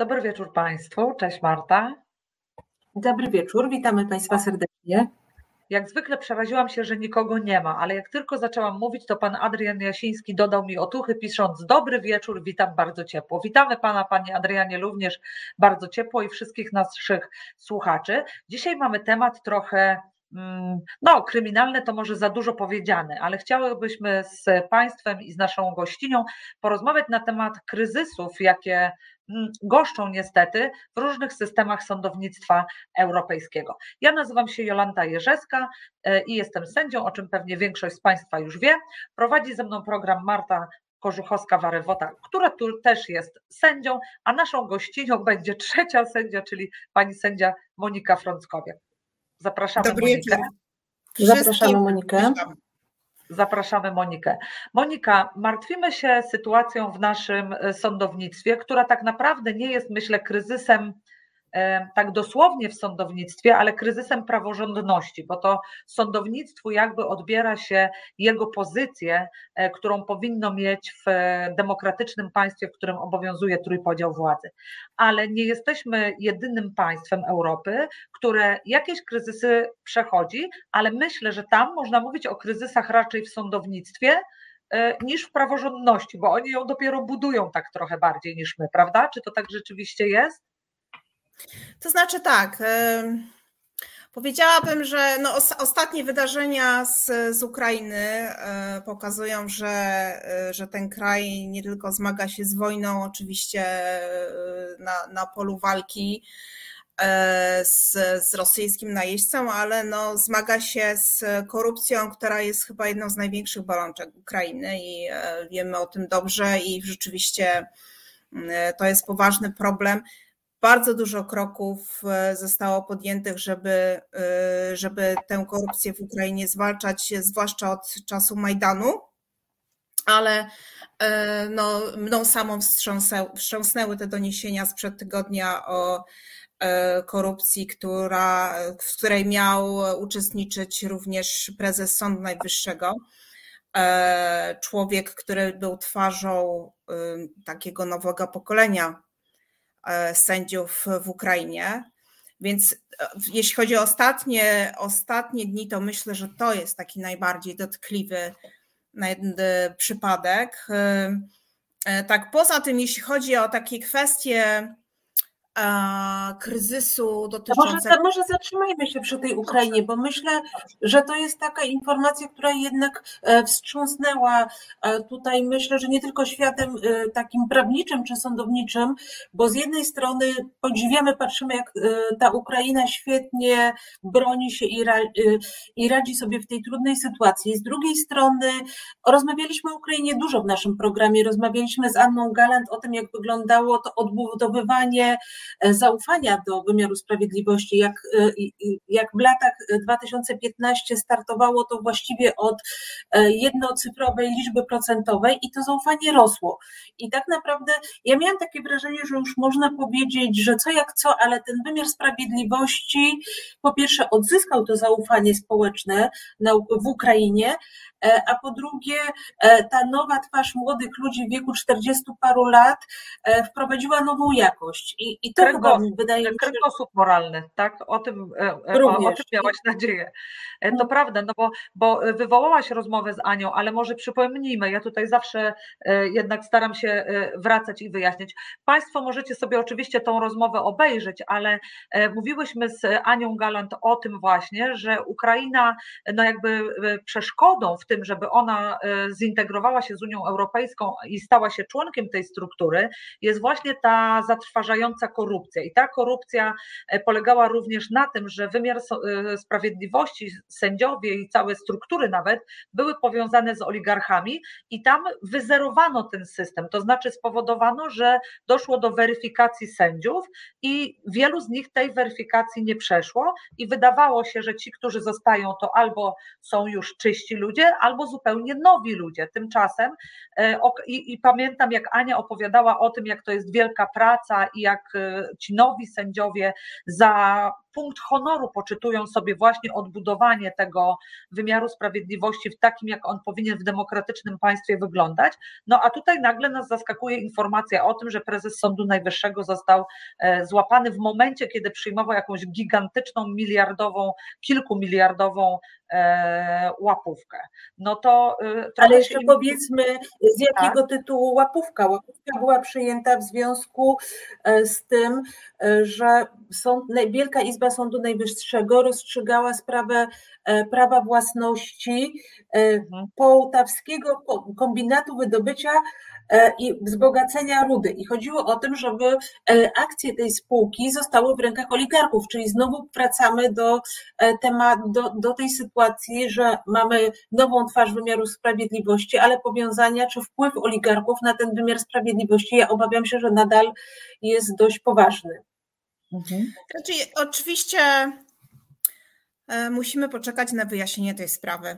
Dobry wieczór Państwu. Cześć Marta. Dobry wieczór, witamy Państwa serdecznie. Jak zwykle przeraziłam się, że nikogo nie ma, ale jak tylko zaczęłam mówić, to pan Adrian Jasiński dodał mi otuchy, pisząc: Dobry wieczór, witam bardzo ciepło. Witamy pana, panie Adrianie, również bardzo ciepło i wszystkich naszych słuchaczy. Dzisiaj mamy temat trochę mm, no, kryminalne to może za dużo powiedziane, ale chciałybyśmy z Państwem i z naszą gościnią porozmawiać na temat kryzysów, jakie goszczą niestety w różnych systemach sądownictwa europejskiego. Ja nazywam się Jolanta Jerzeska e, i jestem sędzią, o czym pewnie większość z Państwa już wie. Prowadzi ze mną program Marta Korzuchowska-Warewota, która tu też jest sędzią, a naszą gościnią będzie trzecia sędzia, czyli pani sędzia Monika Frąckowiak. Zapraszamy Dobry Monikę. Zapraszamy Monikę. Zapraszamy Monikę. Monika, martwimy się sytuacją w naszym e, sądownictwie, która tak naprawdę nie jest, myślę, kryzysem tak dosłownie w sądownictwie, ale kryzysem praworządności, bo to sądownictwu jakby odbiera się jego pozycję, e, którą powinno mieć w demokratycznym państwie, w którym obowiązuje trójpodział władzy. Ale nie jesteśmy jedynym państwem Europy, które jakieś kryzysy przechodzi, ale myślę, że tam można mówić o kryzysach raczej w sądownictwie, e, niż w praworządności, bo oni ją dopiero budują tak trochę bardziej niż my, prawda? Czy to tak rzeczywiście jest? To znaczy tak. Powiedziałabym, że no, ostatnie wydarzenia z, z Ukrainy e, pokazują, że, e, że ten kraj nie tylko zmaga się z wojną, oczywiście e, na, na polu walki z, z rosyjskim najeźdźcą, ale no, zmaga się z korupcją, która jest chyba jedną z największych bolączek Ukrainy i wiemy o tym dobrze i rzeczywiście to jest poważny problem bardzo dużo kroków e, zostało podjętych, żeby, e, żeby tę korupcję w Ukrainie zwalczać, zwłaszcza od czasu Majdanu, ale e, no, mną samą wstrząsnęły te doniesienia sprzed tygodnia o korupcji, która, w której miał uczestniczyć również prezes Sądu Najwyższego. Człowiek, który był twarzą takiego nowego pokolenia sędziów w Ukrainie. Więc e, jeśli chodzi o ostatnie, ostatnie dni, to myślę, że to jest taki najbardziej dotkliwy e, przypadek. Tak, poza tym, jeśli chodzi o takie kwestie kryzysu dotyczącego. Może, może zatrzymajmy się przy tej Ukrainie, bo myślę, że to jest taka informacja, która jednak e, wstrząsnęła e, tutaj, myślę, że nie tylko światem e, takim prawniczym czy sądowniczym, bo z jednej strony podziwiamy, patrzymy, jak ta Ukraina świetnie broni się i, i radzi sobie w tej trudnej sytuacji. Z drugiej strony rozmawialiśmy o Ukrainie dużo w naszym programie, rozmawialiśmy z Anną Galant o tym, jak wyglądało to odbudowywanie E, zaufania do wymiaru sprawiedliwości. Jak, e, jak w latach 2015 startowało to właściwie od e, jednocyfrowej liczby procentowej i to zaufanie rosło. I tak naprawdę ja miałam takie wrażenie, że już można powiedzieć, że co jak co, ale ten wymiar sprawiedliwości po pierwsze odzyskał to zaufanie społeczne w Ukrainie, E, a po drugie e, ta nowa twarz młodych ludzi w wieku 40 paru lat e, wprowadziła nową jakość i, i to chyba wydaje mi się... Kręgosłup moralny, tak? O tym, Również. o, o tym miałaś nadzieję. To mm. prawda, no bo, bo wywołałaś rozmowę z Anią, ale może przypomnijmy, ja tutaj zawsze jednak staram się wracać i wyjaśniać. Państwo możecie sobie oczywiście tą rozmowę obejrzeć, ale mówiłyśmy z Anią Galant o tym właśnie, że Ukraina no jakby przeszkodą w tym, żeby ona e, zintegrowała się z Unią Europejską i stała się członkiem tej struktury, jest właśnie ta zatrważająca korupcja. I ta korupcja e, polegała również na tym, że wymiar e, sprawiedliwości, sędziowie i całe struktury nawet były powiązane z oligarchami i tam wyzerowano ten system. To znaczy spowodowano, że doszło do weryfikacji sędziów i wielu z nich tej weryfikacji nie przeszło i wydawało się, że ci, którzy zostają, to albo są już czyści ludzie, albo zupełnie nowi ludzie. Tymczasem e, i, i, pamiętam, jak Ania opowiadała o tym, jak to jest wielka praca i jak e, ci nowi sędziowie za punkt honoru poczytują sobie właśnie odbudowanie tego wymiaru sprawiedliwości w takim, jak on powinien w demokratycznym państwie wyglądać. No a tutaj nagle nas zaskakuje informacja o tym, że prezes Sądu Najwyższego został e, złapany w momencie, kiedy przyjmował jakąś gigantyczną, miliardową, kilkumiliardową e, łapówkę. No to. E, Ale jeszcze powiedzmy, z jakiego tak? tytułu łapówka? Łapówka była przyjęta w związku z tym, że sąd, Wielka Izba Sądu Najwyższego rozstrzygała sprawę prawa własności mhm. połtawskiego kombinatu wydobycia E, i wzbogacenia rudy. I chodziło o tym, żeby e, akcje tej spółki zostały w rękach oligarchów, czyli znowu wracamy do, e, temat, do, do tej sytuacji, że mamy nową twarz wymiaru sprawiedliwości, ale powiązania czy wpływ oligarchów na ten wymiar sprawiedliwości, ja obawiam się, że nadal jest dość poważny. Mhm. Znaczy, oczywiście musimy poczekać na wyjaśnienie tej sprawy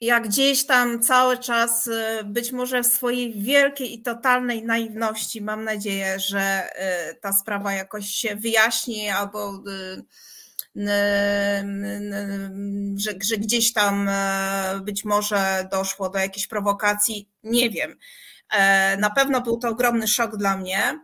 jak gdzieś tam cały czas, y, być może w swojej wielkiej i totalnej naiwności, mam nadzieję, że y, ta sprawa jakoś się wyjaśni albo że, że gdzieś tam być może doszło do jakiejś prowokacji. Nie wiem. E, na pewno był to ogromny szok dla mnie.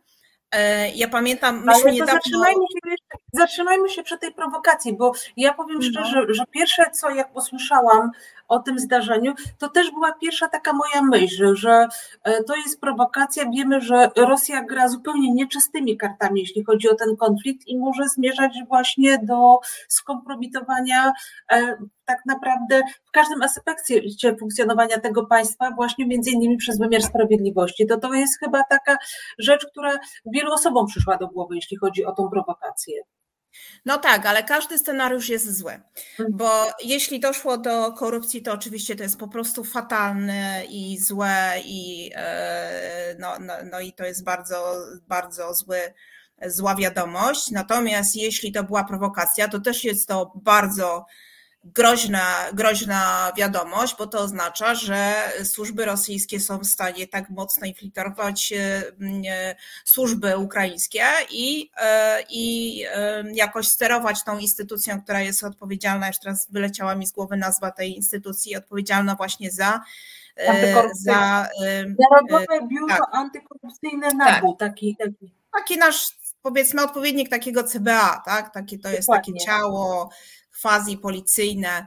E, ja pamiętam, myśmy niedawno... Zatrzymajmy się, zatrzymajmy się przy tej prowokacji, bo ja powiem no. szczerze, że pierwsze co jak posłyszałam o tym zdarzeniu, to też była pierwsza taka moja myśl, że e, to jest prowokacja. Wiemy, że Rosja gra zupełnie nieczystymi kartami, jeśli chodzi o ten konflikt i może zmierzać właśnie do skompromitowania e, tak naprawdę w każdym aspekcie funkcjonowania tego państwa, właśnie między innymi przez wymiar sprawiedliwości. To to jest chyba taka rzecz, która wielu osobom przyszła do głowy, jeśli chodzi o tą prowokację. No tak, ale każdy scenariusz jest zły, mhm. bo jeśli doszło do korupcji, to oczywiście to jest po prostu fatalne i złe i e, no, no, no i to jest bardzo, bardzo zły, zła wiadomość. Natomiast jeśli to była prowokacja, to też jest to bardzo groźna, groźna wiadomość, bo to oznacza, że służby rosyjskie są w stanie tak mocno infiltrować e, e, służby ukraińskie i, e, i jakoś sterować tą instytucją, która jest odpowiedzialna, już teraz wyleciała mi z głowy nazwa tej instytucji, odpowiedzialna właśnie za za Narodowe Biuro tak. Antykorupcyjne NABU, tak. taki, taki. Taki nasz, powiedzmy, odpowiednik takiego CBA, tak? Takie to jest Dokładnie. takie ciało quasi policyjne.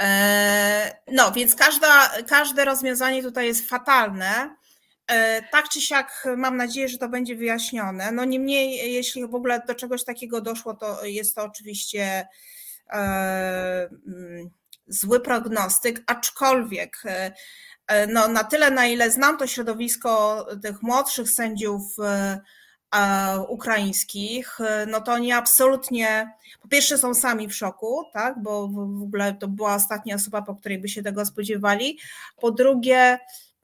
E, no, więc każda, każde rozwiązanie tutaj jest fatalne. E, tak czy siak mam nadzieję, że to będzie wyjaśnione. No niemniej, jeśli w ogóle do czegoś takiego doszło, to jest to oczywiście e, zły prognostyk, aczkolwiek no, na tyle, na ile znam to środowisko tych młodszych sędziów ukraińskich, no to oni absolutnie, po pierwsze są sami w szoku, tak, bo w ogóle to była ostatnia osoba, po której by się tego spodziewali. Po drugie,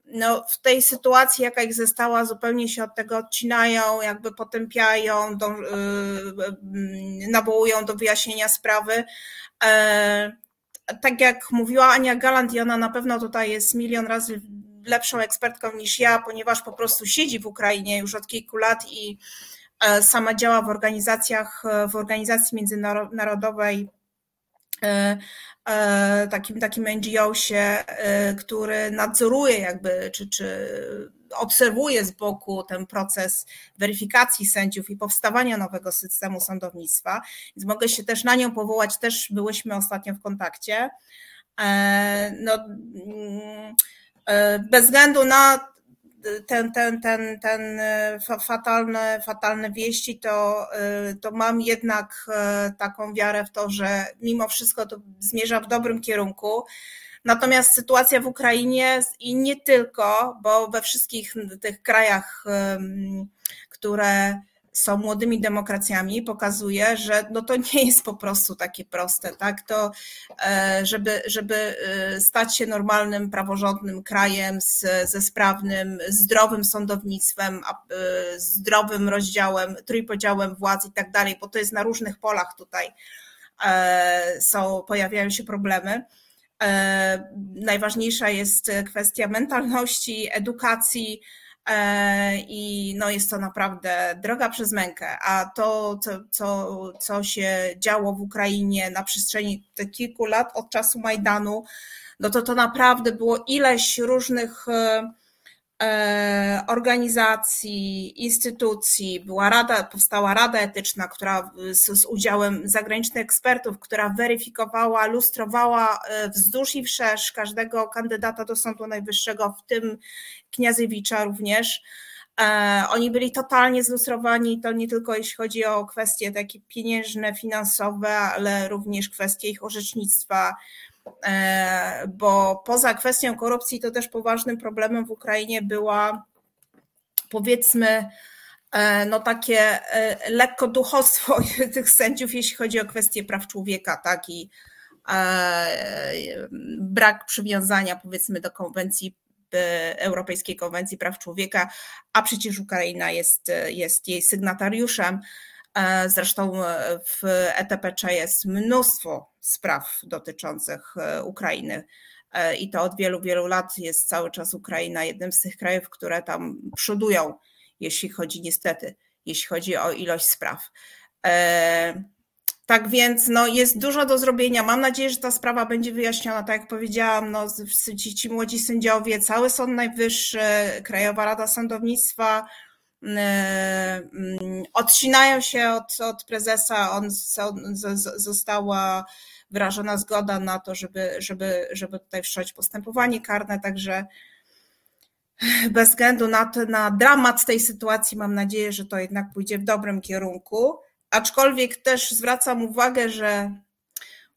no, w tej sytuacji, jaka ich została, zupełnie się od tego odcinają, jakby potępiają, do, yy, nawołują do wyjaśnienia sprawy. E, tak jak mówiła Ania Galant, i ona na pewno tutaj jest milion razy lepszą ekspertką niż ja, ponieważ po prostu siedzi w Ukrainie już od kilku lat i e, sama działa w organizacjach, e, w organizacji międzynarodowej, e, takim, takim NGO-sie, który nadzoruje jakby, czy, czy obserwuje z boku ten proces weryfikacji sędziów i powstawania nowego systemu sądownictwa, więc mogę się też na nią powołać, też byłyśmy ostatnio w kontakcie. No, mm, bez względu na ten, ten, ten, ten e, fatalne, fatalne wieści, to, e, to mam jednak taką wiarę w to, że mimo wszystko to zmierza w dobrym kierunku. Natomiast sytuacja w Ukrainie i nie tylko, bo we wszystkich tych krajach, które są młodymi demokracjami, pokazuje, że no to nie jest po prostu takie proste, tak? To, e, żeby, żeby e, stać się normalnym, praworządnym krajem z, ze sprawnym, zdrowym sądownictwem, e, zdrowym rozdziałem, trójpodziałem władz i tak dalej, bo to jest na różnych polach tutaj są, pojawiają się problemy. Najważniejsza jest kwestia mentalności, edukacji, i no jest to naprawdę droga przez mękę. A to, co, co, co się działo w Ukrainie na przestrzeni tych kilku lat od czasu Majdanu, no to to naprawdę było ileś różnych E, organizacji, instytucji, była rada, powstała Rada Etyczna, która z, z, udziałem zagranicznych ekspertów, która weryfikowała, lustrowała e, wzdłuż i wszerz każdego kandydata do Sądu Najwyższego, w tym Kniazewicza również. E, oni byli totalnie zlustrowani, to nie tylko jeśli chodzi o kwestie takie pieniężne, finansowe, ale również kwestie ich orzecznictwa, E, bo poza kwestią korupcji to też poważnym problemem w Ukrainie była powiedzmy e, no takie e, lekko duchostwo tych sędziów, jeśli chodzi o kwestie praw człowieka, tak i brak przywiązania powiedzmy do konwencji Europejskiej Konwencji Praw Człowieka, a przecież Ukraina jest, jest jej sygnatariuszem. E, zresztą e, w ETPC jest mnóstwo spraw dotyczących e, Ukrainy. I to od wielu, wielu lat jest cały czas Ukraina jednym z tych krajów, które tam przodują, jeśli chodzi niestety, jeśli chodzi o ilość spraw. Tak więc no, jest dużo do zrobienia. Mam nadzieję, że ta sprawa będzie wyjaśniona. Tak jak powiedziałam, no, ci, ci młodzi sędziowie, cały Sąd Najwyższy, Krajowa Rada Sądownictwa, odcinają się od, od prezesa, on została wyrażona zgoda na to, żeby, żeby, żeby tutaj wszcząć postępowanie karne, także bez względu na, to, na dramat tej sytuacji mam nadzieję, że to jednak pójdzie w dobrym kierunku. Aczkolwiek też zwracam uwagę, że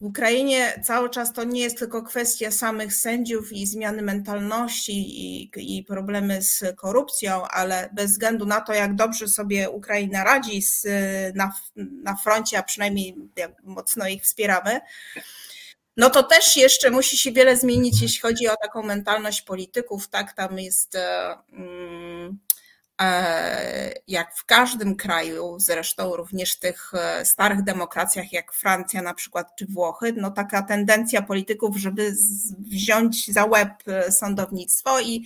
w Ukrainie cały czas to nie jest tylko kwestia samych sędziów i zmiany mentalności i, i, problemy z korupcją, ale bez względu na to, jak dobrze sobie Ukraina radzi z, na, na froncie, a przynajmniej jak mocno ich wspieramy, no to też jeszcze musi się wiele zmienić, jeśli chodzi o taką mentalność polityków. Tak, tam jest. E, jak w każdym kraju, zresztą również w tych e, starych demokracjach, jak Francja na przykład, czy Włochy, no taka tendencja polityków, żeby wziąć za łeb e, sądownictwo i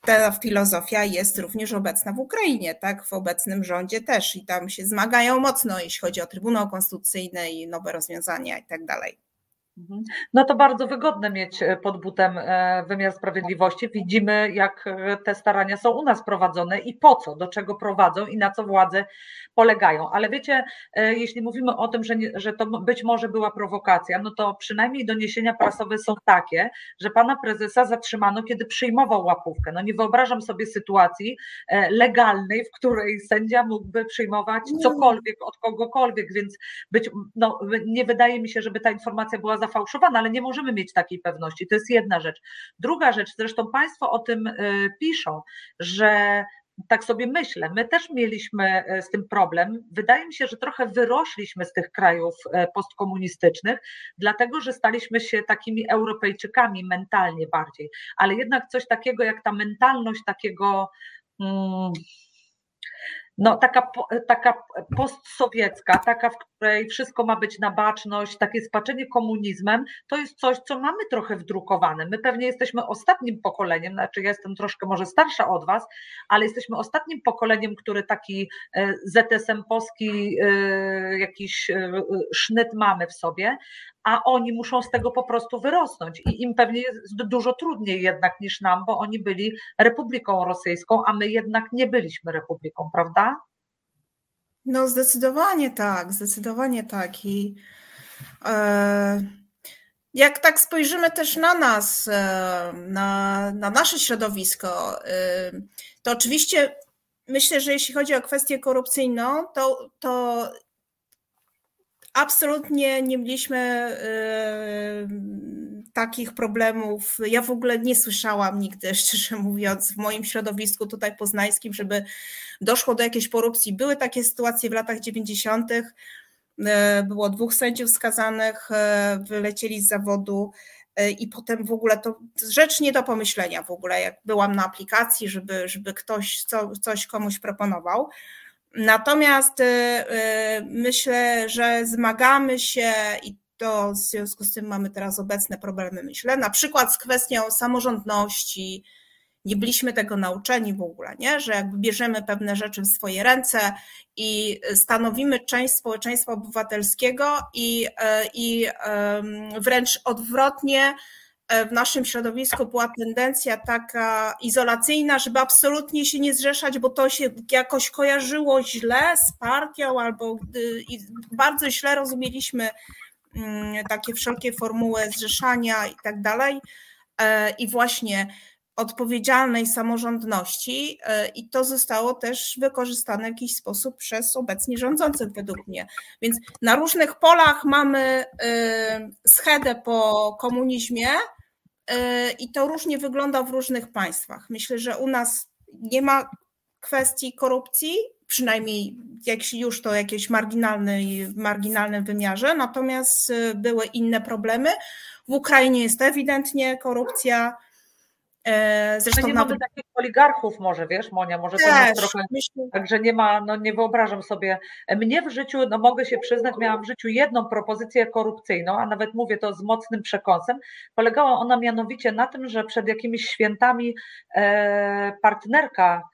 ta filozofia jest również obecna w Ukrainie, tak? W obecnym rządzie też i tam się zmagają mocno, jeśli chodzi o Trybunał Konstytucyjny i nowe rozwiązania i tak dalej. Mhm. No to bardzo wygodne mieć e, pod butem e, wymiar sprawiedliwości. Widzimy, jak e, te starania są u nas prowadzone i po co, do czego prowadzą i na co władze polegają. Ale wiecie, jeśli mówimy o tym, że, nie, że to być może była prowokacja, no to przynajmniej doniesienia prasowe są takie, że pana prezesa zatrzymano, kiedy przyjmował łapówkę. No nie wyobrażam sobie sytuacji legalnej, w której sędzia mógłby przyjmować cokolwiek od kogokolwiek, więc być, no, nie wydaje mi się, żeby ta informacja była zafałszowana, ale nie możemy mieć takiej pewności. To jest jedna rzecz. Druga rzecz, zresztą Państwo o tym y, piszą, że tak sobie myślę, my też mieliśmy y, z tym problem. Wydaje mi się, że trochę wyrośliśmy z tych krajów y, postkomunistycznych, dlatego że staliśmy się takimi Europejczykami mentalnie bardziej, ale jednak coś takiego jak ta mentalność takiego. Hmm, no, taka, taka postsowiecka, taka, w której wszystko ma być na baczność, takie spaczenie komunizmem, to jest coś, co mamy trochę wdrukowane. My pewnie jesteśmy ostatnim pokoleniem, znaczy ja jestem troszkę może starsza od Was, ale jesteśmy ostatnim pokoleniem, który taki e, ZSM polski e, jakiś e, sznyt mamy w sobie, a oni muszą z tego po prostu wyrosnąć i im pewnie jest dużo trudniej jednak niż nam, bo oni byli Republiką Rosyjską, a my jednak nie byliśmy Republiką, prawda? No zdecydowanie tak, zdecydowanie tak i e, jak tak spojrzymy też na nas, e, na, na nasze środowisko, e, to oczywiście myślę, że jeśli chodzi o kwestię korupcyjną, to, to Absolutnie nie mieliśmy y, takich problemów. Ja w ogóle nie słyszałam nigdy, szczerze mówiąc, w moim środowisku tutaj poznańskim, żeby doszło do jakiejś korupcji. Były takie sytuacje w latach 90. Y, było dwóch sędziów skazanych, y, wylecieli z zawodu i potem w ogóle to rzecz nie do pomyślenia w ogóle, jak byłam na aplikacji, żeby, żeby ktoś co, coś komuś proponował. Natomiast y, y, myślę, że zmagamy się i to w związku z tym mamy teraz obecne problemy, myślę, na przykład z kwestią samorządności, nie byliśmy tego nauczeni w ogóle, nie? że jakby bierzemy pewne rzeczy w swoje ręce i stanowimy część społeczeństwa obywatelskiego i, e, i wręcz odwrotnie w naszym środowisku była tendencja taka izolacyjna, żeby absolutnie się nie zrzeszać, bo to się jakoś kojarzyło źle z partią albo bardzo źle rozumieliśmy mm, takie wszelkie formuły zrzeszania i tak dalej. E, I właśnie odpowiedzialnej samorządności e, i to zostało też wykorzystane w jakiś sposób przez obecnie rządzących według mnie. Więc na różnych polach mamy e, schedę po komunizmie e, i to różnie wygląda w różnych państwach. Myślę, że u nas nie ma kwestii korupcji, przynajmniej jeśli już to jakieś marginalnej, w marginalnym wymiarze, natomiast były inne problemy. W Ukrainie jest ewidentnie korupcja, zresztą nie nawet... mamy takich oligarchów może, wiesz Monia, może to jest trochę, myślę... także nie ma, no nie wyobrażam sobie, mnie w życiu, no mogę się przyznać, miałam w życiu jedną propozycję korupcyjną, a nawet mówię to z mocnym przekąsem, polegała ona mianowicie na tym, że przed jakimiś świętami e, partnerka E,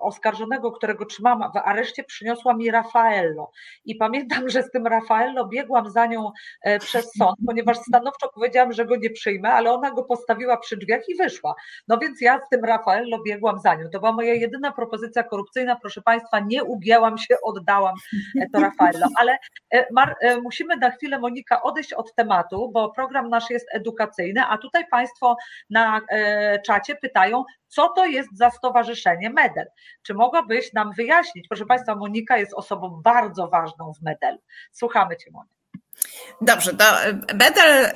oskarżonego, którego trzymam w areszcie, przyniosła mi Rafaello. I pamiętam, że z tym Rafaello biegłam za nią e, przez sąd, ponieważ stanowczo powiedziałam, że go nie przyjmę, ale ona go postawiła przy drzwiach i wyszła. No więc ja z tym Rafaello biegłam za nią. To była moja jedyna propozycja korupcyjna. Proszę Państwa, nie ugięłam się, oddałam e, to Rafaello. Ale Mar musimy na chwilę, Monika, odejść od tematu, bo program nasz jest edukacyjny, a tutaj Państwo na czacie pytają, co to jest za stowarzyszenie MEDEL? Czy mogłabyś nam wyjaśnić? Proszę Państwa, Monika jest osobą bardzo ważną w MEDEL. Słuchamy Cię, Monika. Dobrze, to Bedel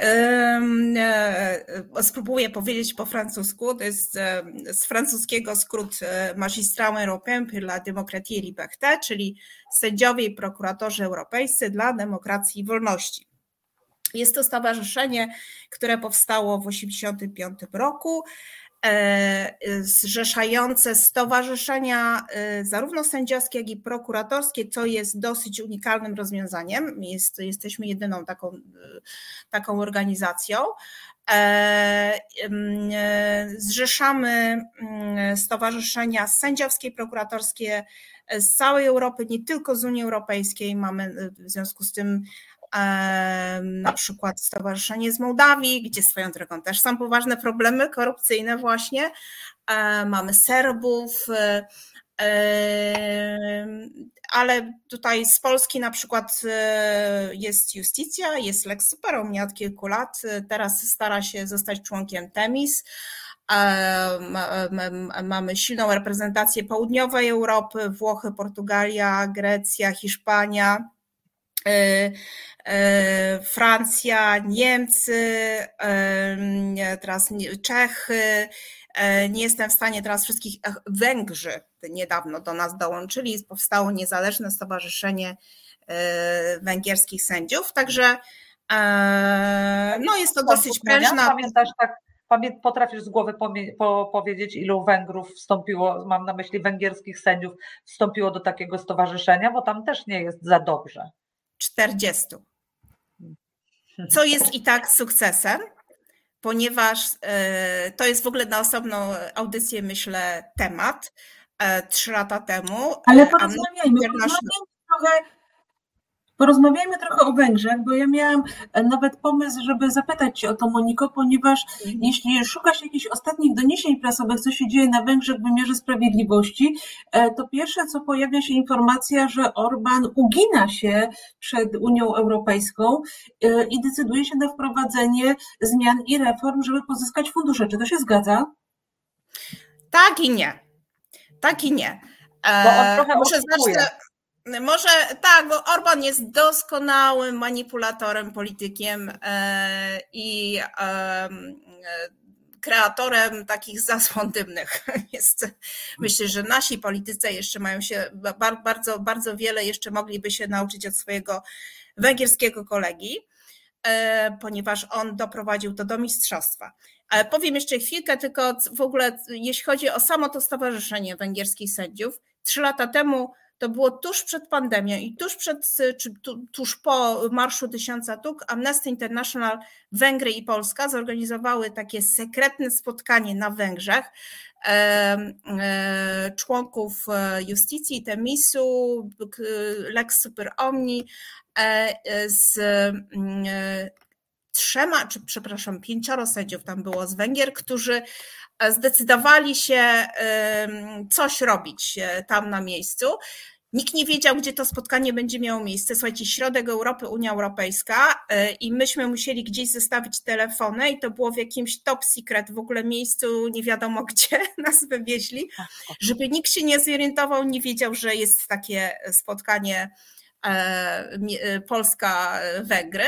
yy, spróbuję powiedzieć po francusku. To jest z francuskiego skrót Magistrat Européen pour la démocratie et liberté, czyli sędziowie i prokuratorzy europejscy dla demokracji i wolności. Jest to stowarzyszenie, które powstało w 1985 roku. E, zrzeszające stowarzyszenia e, zarówno sędziowskie, jak i prokuratorskie, co jest dosyć unikalnym rozwiązaniem. Jest, jesteśmy jedyną taką, e, taką organizacją. Zrzeszamy mm, stowarzyszenia sędziowskie, prokuratorskie z całej Europy, nie tylko z Unii Europejskiej. Mamy w związku z tym na przykład Stowarzyszenie z Mołdawii, gdzie swoją drogą też są poważne problemy korupcyjne właśnie. Mamy Serbów, ale tutaj z Polski na przykład e, jest Justicja, jest Lex Super, u mnie od kilku lat, teraz stara się zostać członkiem Temis. Mamy silną reprezentację południowej Europy, Włochy, Portugalia, Grecja, Hiszpania. E, e, Francja, Niemcy, e, teraz Czechy. Nie jestem w stanie teraz wszystkich, Węgrzy niedawno do nas dołączyli, powstało niezależne stowarzyszenie węgierskich sędziów, także no jest to dosyć prężna. Pamiętasz tak, potrafisz z głowy powiedzieć, ilu Węgrów wstąpiło, mam na myśli węgierskich sędziów, wstąpiło do takiego stowarzyszenia, bo tam też nie jest za dobrze. 40. Co jest i tak sukcesem, ponieważ e, to jest w ogóle na osobną audycję, myślę, temat. E, trzy lata temu. Ale porozmawiajmy, porozmawiajmy trochę Porozmawiajmy trochę o Węgrzech, bo ja miałam e, nawet pomysł, żeby zapytać Cię o to, Moniko, ponieważ mhm. jeśli szukasz jakichś ostatnich doniesień prasowych, co się dzieje na Węgrzech w wymiarze sprawiedliwości, e, to pierwsze, co pojawia się informacja, że Orban ugina się przed Unią Europejską e, i decyduje się na wprowadzenie zmian i reform, żeby pozyskać fundusze. Czy to się zgadza? Tak i nie. Tak i nie. Bo on trochę Muszę zacznę, może tak, bo Orban jest doskonałym manipulatorem, politykiem e, i kreatorem takich zasłon dymnych. Jest, myślę, że nasi politycy jeszcze mają się bardzo, bardzo wiele jeszcze mogliby się nauczyć od swojego węgierskiego kolegi, e, ponieważ on doprowadził to do mistrzostwa. Ale powiem jeszcze chwilkę, tylko w ogóle jeśli chodzi o samo to Stowarzyszenie Węgierskich Sędziów, trzy lata temu to było tuż przed pandemią i tuż przed, czy tuż po Marszu Tysiąca Tuk Amnesty International Węgry i Polska zorganizowały takie sekretne spotkanie na Węgrzech e, członków e, Justicji, Temisu, Lex Super Omni z mm, trzema, czy przepraszam, pięcioro sędziów tam było z Węgier, którzy zdecydowali się coś robić e, tam na miejscu. Nikt nie wiedział, gdzie to spotkanie będzie miało miejsce. Słuchajcie, środek Europy, Unia Europejska e, i myśmy musieli gdzieś zostawić telefony i to było w jakimś top secret w ogóle miejscu, nie wiadomo gdzie nas wywieźli, żeby nikt się nie zorientował, nie wiedział, że jest takie spotkanie e, Polska-Węgry.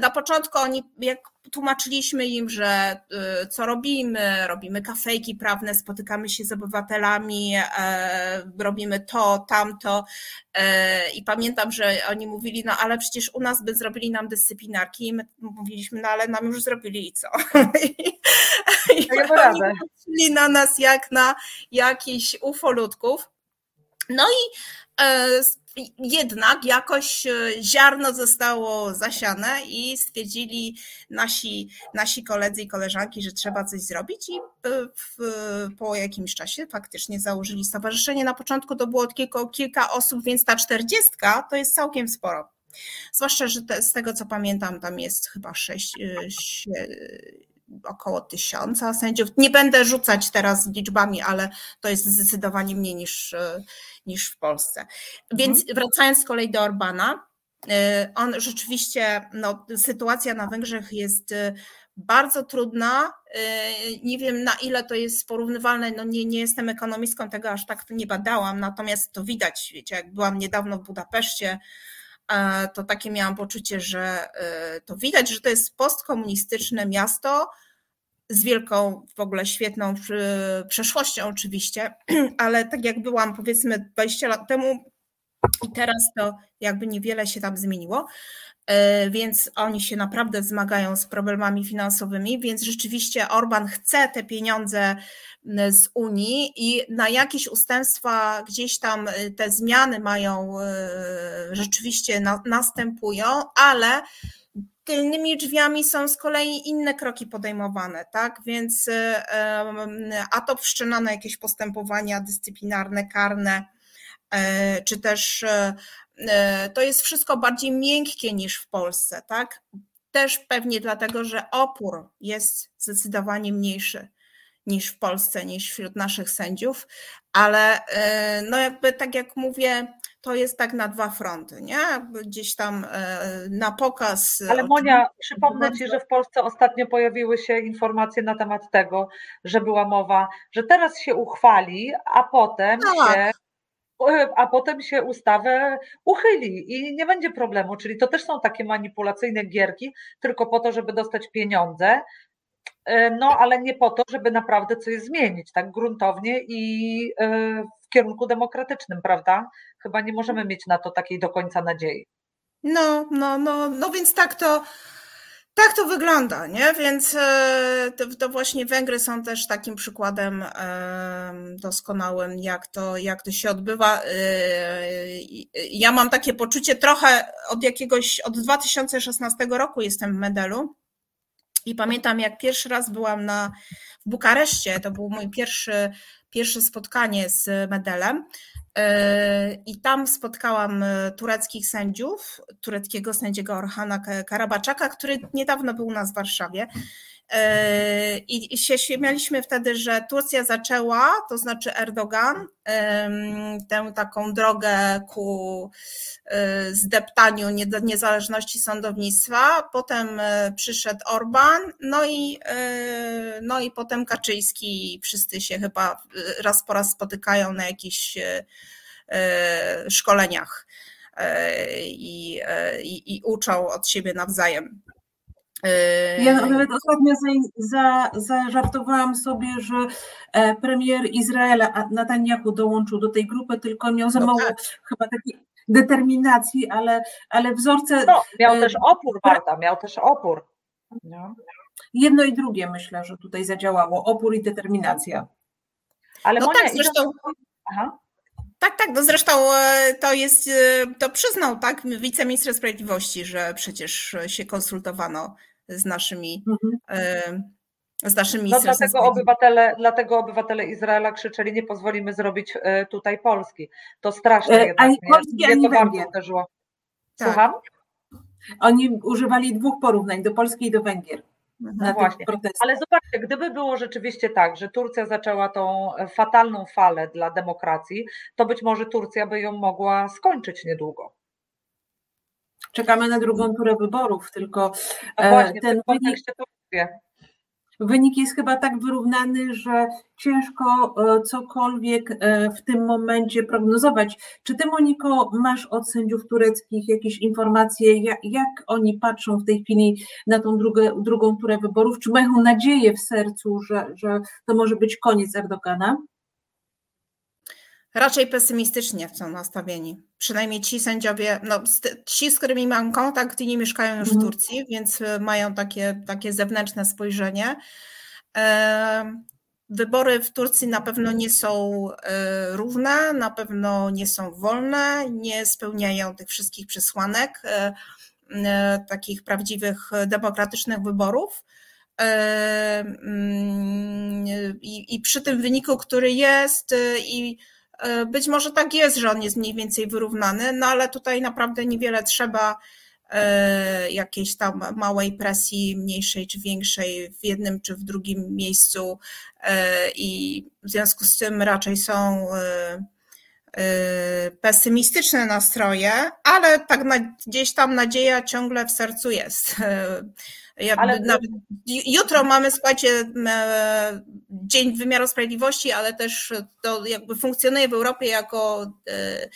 Na początku oni, jak tłumaczyliśmy im, że y, co robimy, robimy kafejki prawne, spotykamy się z obywatelami, e, robimy to, tamto. E, I pamiętam, że oni mówili, no ale przecież u nas by zrobili nam dyscyplinarki. I my mówiliśmy, no ale nam już zrobili i co? I, i oni patrzyli na nas jak na jakichś ufolutków. No i e, jednak jakoś e, ziarno zostało zasiane i stwierdzili nasi, nasi koledzy i koleżanki, że trzeba coś zrobić i e, w, po jakimś czasie faktycznie założyli stowarzyszenie. Na początku to było tylko kilka osób, więc ta czterdziestka to jest całkiem sporo. Zwłaszcza, że te, z tego co pamiętam, tam jest chyba sześć, e, około tysiąca sędziów. Nie będę rzucać teraz liczbami, ale to jest zdecydowanie mniej niż, niż w Polsce. Więc mhm. wracając z kolei do Orbana, y, on rzeczywiście, no, sytuacja na Węgrzech jest y, bardzo trudna. Y, nie wiem na ile to jest porównywalne, no nie, nie jestem ekonomistką, tego aż tak nie badałam, natomiast to widać, wiecie, jak byłam niedawno w Budapeszcie, to takie miałam poczucie, że to widać, że to jest postkomunistyczne miasto, z wielką, w ogóle świetną przeszłością oczywiście, ale tak jak byłam powiedzmy 20 lat temu i teraz to jakby niewiele się tam zmieniło, e, więc oni się naprawdę zmagają z problemami finansowymi, więc rzeczywiście Orban chce te pieniądze z Unii i na jakieś ustępstwa gdzieś tam e, te zmiany mają, e, rzeczywiście następują, ale tylnymi drzwiami są z kolei inne kroki podejmowane, tak? Więc a to wszczynane jakieś postępowania dyscyplinarne, karne, e, czy też to jest wszystko bardziej miękkie niż w Polsce, tak? Też pewnie dlatego, że opór jest zdecydowanie mniejszy niż w Polsce, niż wśród naszych sędziów, ale no jakby tak jak mówię, to jest tak na dwa fronty, nie? Gdzieś tam e, na pokaz. Ale Monia, przypomnę Ci, że w Polsce ostatnio pojawiły się informacje na temat tego, że była mowa, że teraz się uchwali, a potem tak. się a potem się ustawę uchyli i nie będzie problemu. Czyli to też są takie manipulacyjne gierki, tylko po to, żeby dostać pieniądze, e, no ale nie po to, żeby naprawdę coś zmienić tak gruntownie i e, kierunku demokratycznym, prawda? Chyba nie możemy mieć na to takiej do końca nadziei. No, no, no, no więc tak to. Tak to wygląda, nie? Więc e, to, to, właśnie Węgry są też takim przykładem doskonałym, jak to, jak to się odbywa. E, ja mam takie poczucie trochę od jakiegoś, od 2016 roku jestem w Medelu i pamiętam, jak pierwszy raz byłam na, w Bukareszcie, to był mój pierwszy, pierwsze spotkanie z Medelem. E, I tam spotkałam e, tureckich sędziów, tureckiego sędziego Orhana Karabaczaka, który niedawno był u nas w Warszawie. E, I się śmialiśmy wtedy, że Turcja zaczęła, to znaczy Erdogan, tę taką drogę ku zdeptaniu niezależności sądownictwa. Potem przyszedł Orban, no i, no i potem Kaczyński. Wszyscy się chyba raz po raz spotykają na jakichś szkoleniach i, i, i uczą od siebie nawzajem. Yy, ja nawet ostatnio za, zażartowałam sobie, że e, premier Izraela Netanyahu dołączył do tej grupy, tylko miał za no mało tak. chyba takiej determinacji, ale, ale wzorce. No, miał e, też opór, Marta, miał też opór. No. Jedno i drugie myślę, że tutaj zadziałało opór i determinacja. Ale no Monia, tak, zresztą. Aha. Tak, tak, no zresztą to jest, to przyznał, tak, wiceminister sprawiedliwości, że przecież się konsultowano z naszymi mhm z naszymi no dlatego obywatele, dlatego obywatele Izraela krzyczeli, nie pozwolimy zrobić e, tutaj Polski. To strasznie e, jednak. Ani Polski, ani to Węgier. Uderzyło. Tak. Słucham? Oni używali dwóch porównań, do Polski i do Węgier. No właśnie. Ale zobaczcie, gdyby było rzeczywiście tak, że Turcja zaczęła tą fatalną falę dla demokracji, to być może Turcja by ją mogła skończyć niedługo. Czekamy na drugą turę wyborów, tylko no właśnie, ten w kontekście Turcji. Wynik jest chyba tak wyrównany, że ciężko e, cokolwiek e, w tym momencie prognozować. Czy ty, Moniko, masz od sędziów tureckich jakieś informacje, jak, jak oni patrzą w tej chwili na tą drugą, drugą turę wyborów? Czy mają nadzieję w sercu, że, że to może być koniec Erdogana? Raczej pesymistycznie są nastawieni. Przynajmniej ci sędziowie, no, ci, z którymi mam kontakt nie mieszkają już w mhm. Turcji, więc e, mają takie, takie zewnętrzne spojrzenie. E, wybory w Turcji na pewno nie są e, równe, na pewno nie są wolne, nie spełniają tych wszystkich przesłanek takich prawdziwych demokratycznych wyborów. I, I przy tym wyniku, który jest, i być może tak jest, że on jest mniej więcej wyrównany, no ale tutaj naprawdę niewiele trzeba e, jakiejś tam małej presji, mniejszej czy większej w jednym czy w drugim miejscu. E, i w związku z tym raczej są pesymistyczne nastroje, ale tak na, gdzieś tam nadzieja ciągle w sercu jest. Ja, ale... Nawet, jutro mamy, słuchajcie, Dzień Wymiaru Sprawiedliwości, ale też to jakby funkcjonuje w Europie jako e,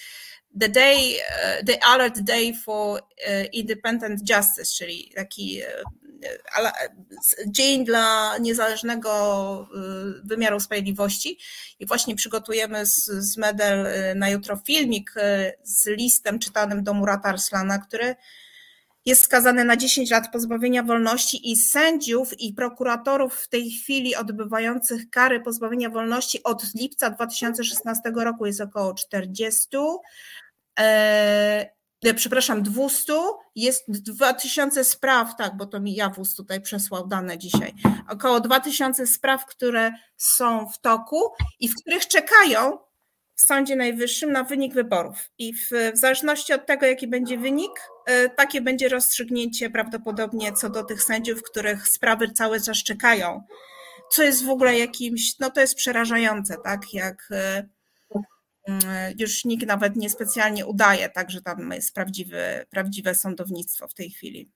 the day, e, the alert day for e, independent justice, czyli taki dzień dla niezależnego wymiaru sprawiedliwości i właśnie przygotujemy z, z Medel na jutro filmik z listem czytanym do Murata Arslana, który jest skazany na 10 lat pozbawienia wolności i sędziów i prokuratorów w tej chwili odbywających kary pozbawienia wolności od lipca 2016 roku jest około 40. E, przepraszam, 200, jest 2000 spraw, tak, bo to mi Jawus tutaj przesłał dane dzisiaj, około 2000 spraw, które są w toku i w których czekają w Sądzie Najwyższym na wynik wyborów. I w, w zależności od tego, jaki będzie wynik, y, takie będzie rozstrzygnięcie prawdopodobnie co do tych sędziów, których sprawy cały czas czekają. Co jest w ogóle jakimś, no to jest przerażające, tak? Jak y, już nikt nawet niespecjalnie udaje, tak, że tam jest prawdziwe, prawdziwe sądownictwo w tej chwili.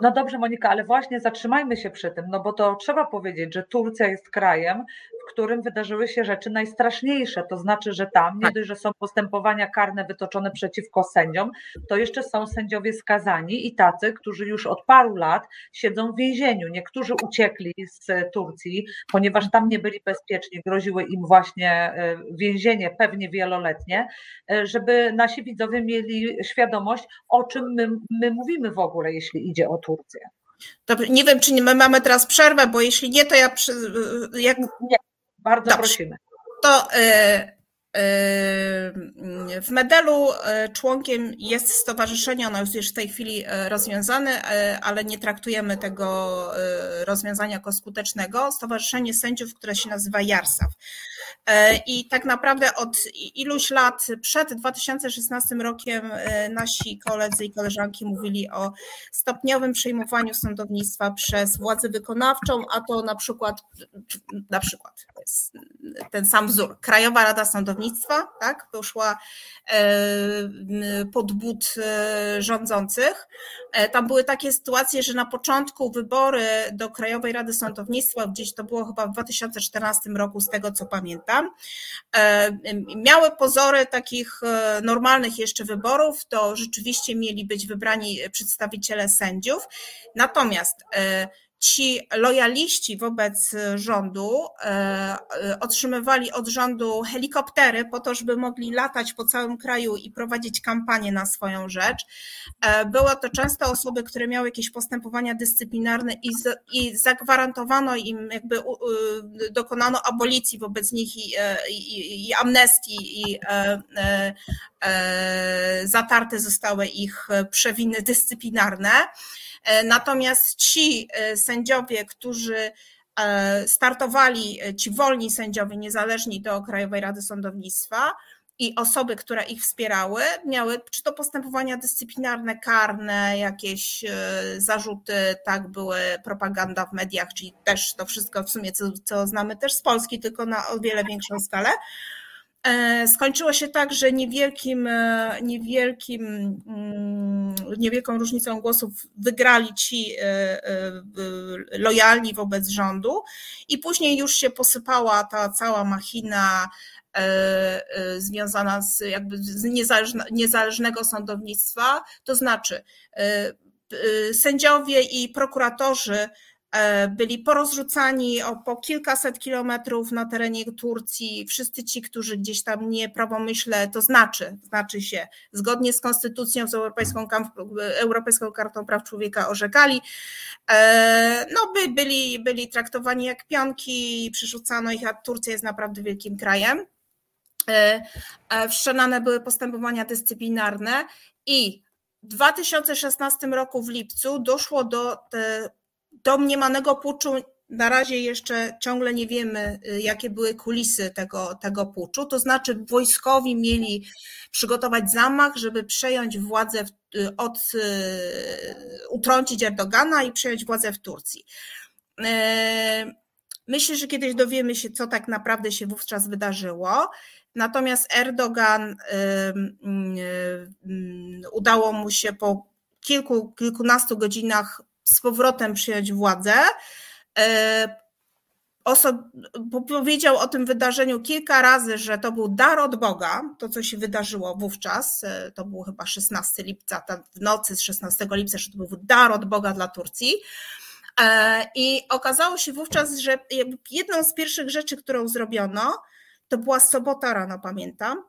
No dobrze, Monika, ale właśnie zatrzymajmy się przy tym, no bo to trzeba powiedzieć, że Turcja jest krajem, w którym wydarzyły się rzeczy najstraszniejsze. To znaczy, że tam nie tak. dość, że są postępowania karne wytoczone przeciwko sędziom, to jeszcze są sędziowie skazani i tacy, którzy już od paru lat siedzą w więzieniu. Niektórzy uciekli z Turcji, ponieważ tam nie byli bezpieczni, groziły im właśnie e, więzienie, pewnie wieloletnie, e, żeby nasi widzowie mieli świadomość, o czym my, my mówimy w ogóle, jeśli idzie o Turcję. Dobrze, nie wiem, czy my mamy teraz przerwę, bo jeśli nie, to ja. Przy, jak... Nie, bardzo Dobrze. prosimy. To y, y, w medelu y, członkiem jest stowarzyszenie, ono jest już w tej chwili rozwiązane, ale nie traktujemy tego rozwiązania jako skutecznego. Stowarzyszenie sędziów, które się nazywa JARSAW. E, I tak naprawdę od iluś lat przed 2016 rokiem e, nasi koledzy i koleżanki mówili o stopniowym przejmowaniu sądownictwa przez władzę wykonawczą, a to na przykład, na przykład ten sam wzór. Krajowa Rada Sądownictwa, tak, poszła e, pod but rządzących. Tam były takie sytuacje, że na początku wybory do Krajowej Rady Sądownictwa, gdzieś to było chyba w 2014 roku, z tego co pamiętam, pamiętam, e, miały pozory takich e, normalnych jeszcze wyborów, to rzeczywiście mieli być wybrani przedstawiciele sędziów. Natomiast e, ci lojaliści wobec rządu otrzymywali od rządu helikoptery po to, żeby mogli latać po całym kraju i prowadzić kampanię na swoją rzecz. Były to często osoby, które miały jakieś postępowania dyscyplinarne i, i zagwarantowano im, jakby dokonano abolicji wobec nich i, i, i amnestii i zatarte zostały ich przewiny dyscyplinarne. E, natomiast ci e, sędziowie, którzy e, startowali, ci wolni sędziowie, niezależni do Krajowej Rady Sądownictwa, i osoby, które ich wspierały, miały czy to postępowania dyscyplinarne, karne, jakieś zarzuty, tak, były propaganda w mediach, czyli też to wszystko w sumie, co, co znamy też z Polski, tylko na o wiele większą skalę. E, skończyło się tak, że niewielkim, e, niewielkim, mm, niewielką różnicą głosów wygrali ci e, lojalni wobec rządu i później już się posypała ta cała machina związana z jakby z niezależnego sądownictwa, to znaczy sędziowie i prokuratorzy byli porozrzucani o po kilkaset kilometrów na terenie Turcji. Wszyscy ci, którzy gdzieś tam nieprawomyśle, to znaczy, znaczy się, zgodnie z konstytucją, z Europejską, Europejską Kartą Praw Człowieka orzekali, e, no by byli, byli traktowani jak pionki, przerzucano ich, a Turcja jest naprawdę wielkim krajem. E, wszczelane były postępowania dyscyplinarne i w 2016 roku w lipcu doszło do domniemanego puczu na razie jeszcze ciągle nie wiemy, y, jakie były kulisy tego, tego puczu. To znaczy, wojskowi mieli przygotować zamach, żeby przejąć władzę, y, od, y, utrącić Erdogana i przejąć władzę w Turcji. Myślę, że kiedyś dowiemy się, co tak naprawdę się wówczas wydarzyło. Natomiast Erdogan udało mu się po kilku, kilkunastu godzinach z powrotem przyjąć władzę. E, Osob, powiedział o tym wydarzeniu kilka razy, że to był dar od Boga, to co się wydarzyło wówczas, e, to był chyba 16 lipca, w nocy z 16 lipca, że to był dar od Boga dla Turcji. E, I okazało się wówczas, że jedną z pierwszych rzeczy, którą zrobiono, to była sobota rano, pamiętam,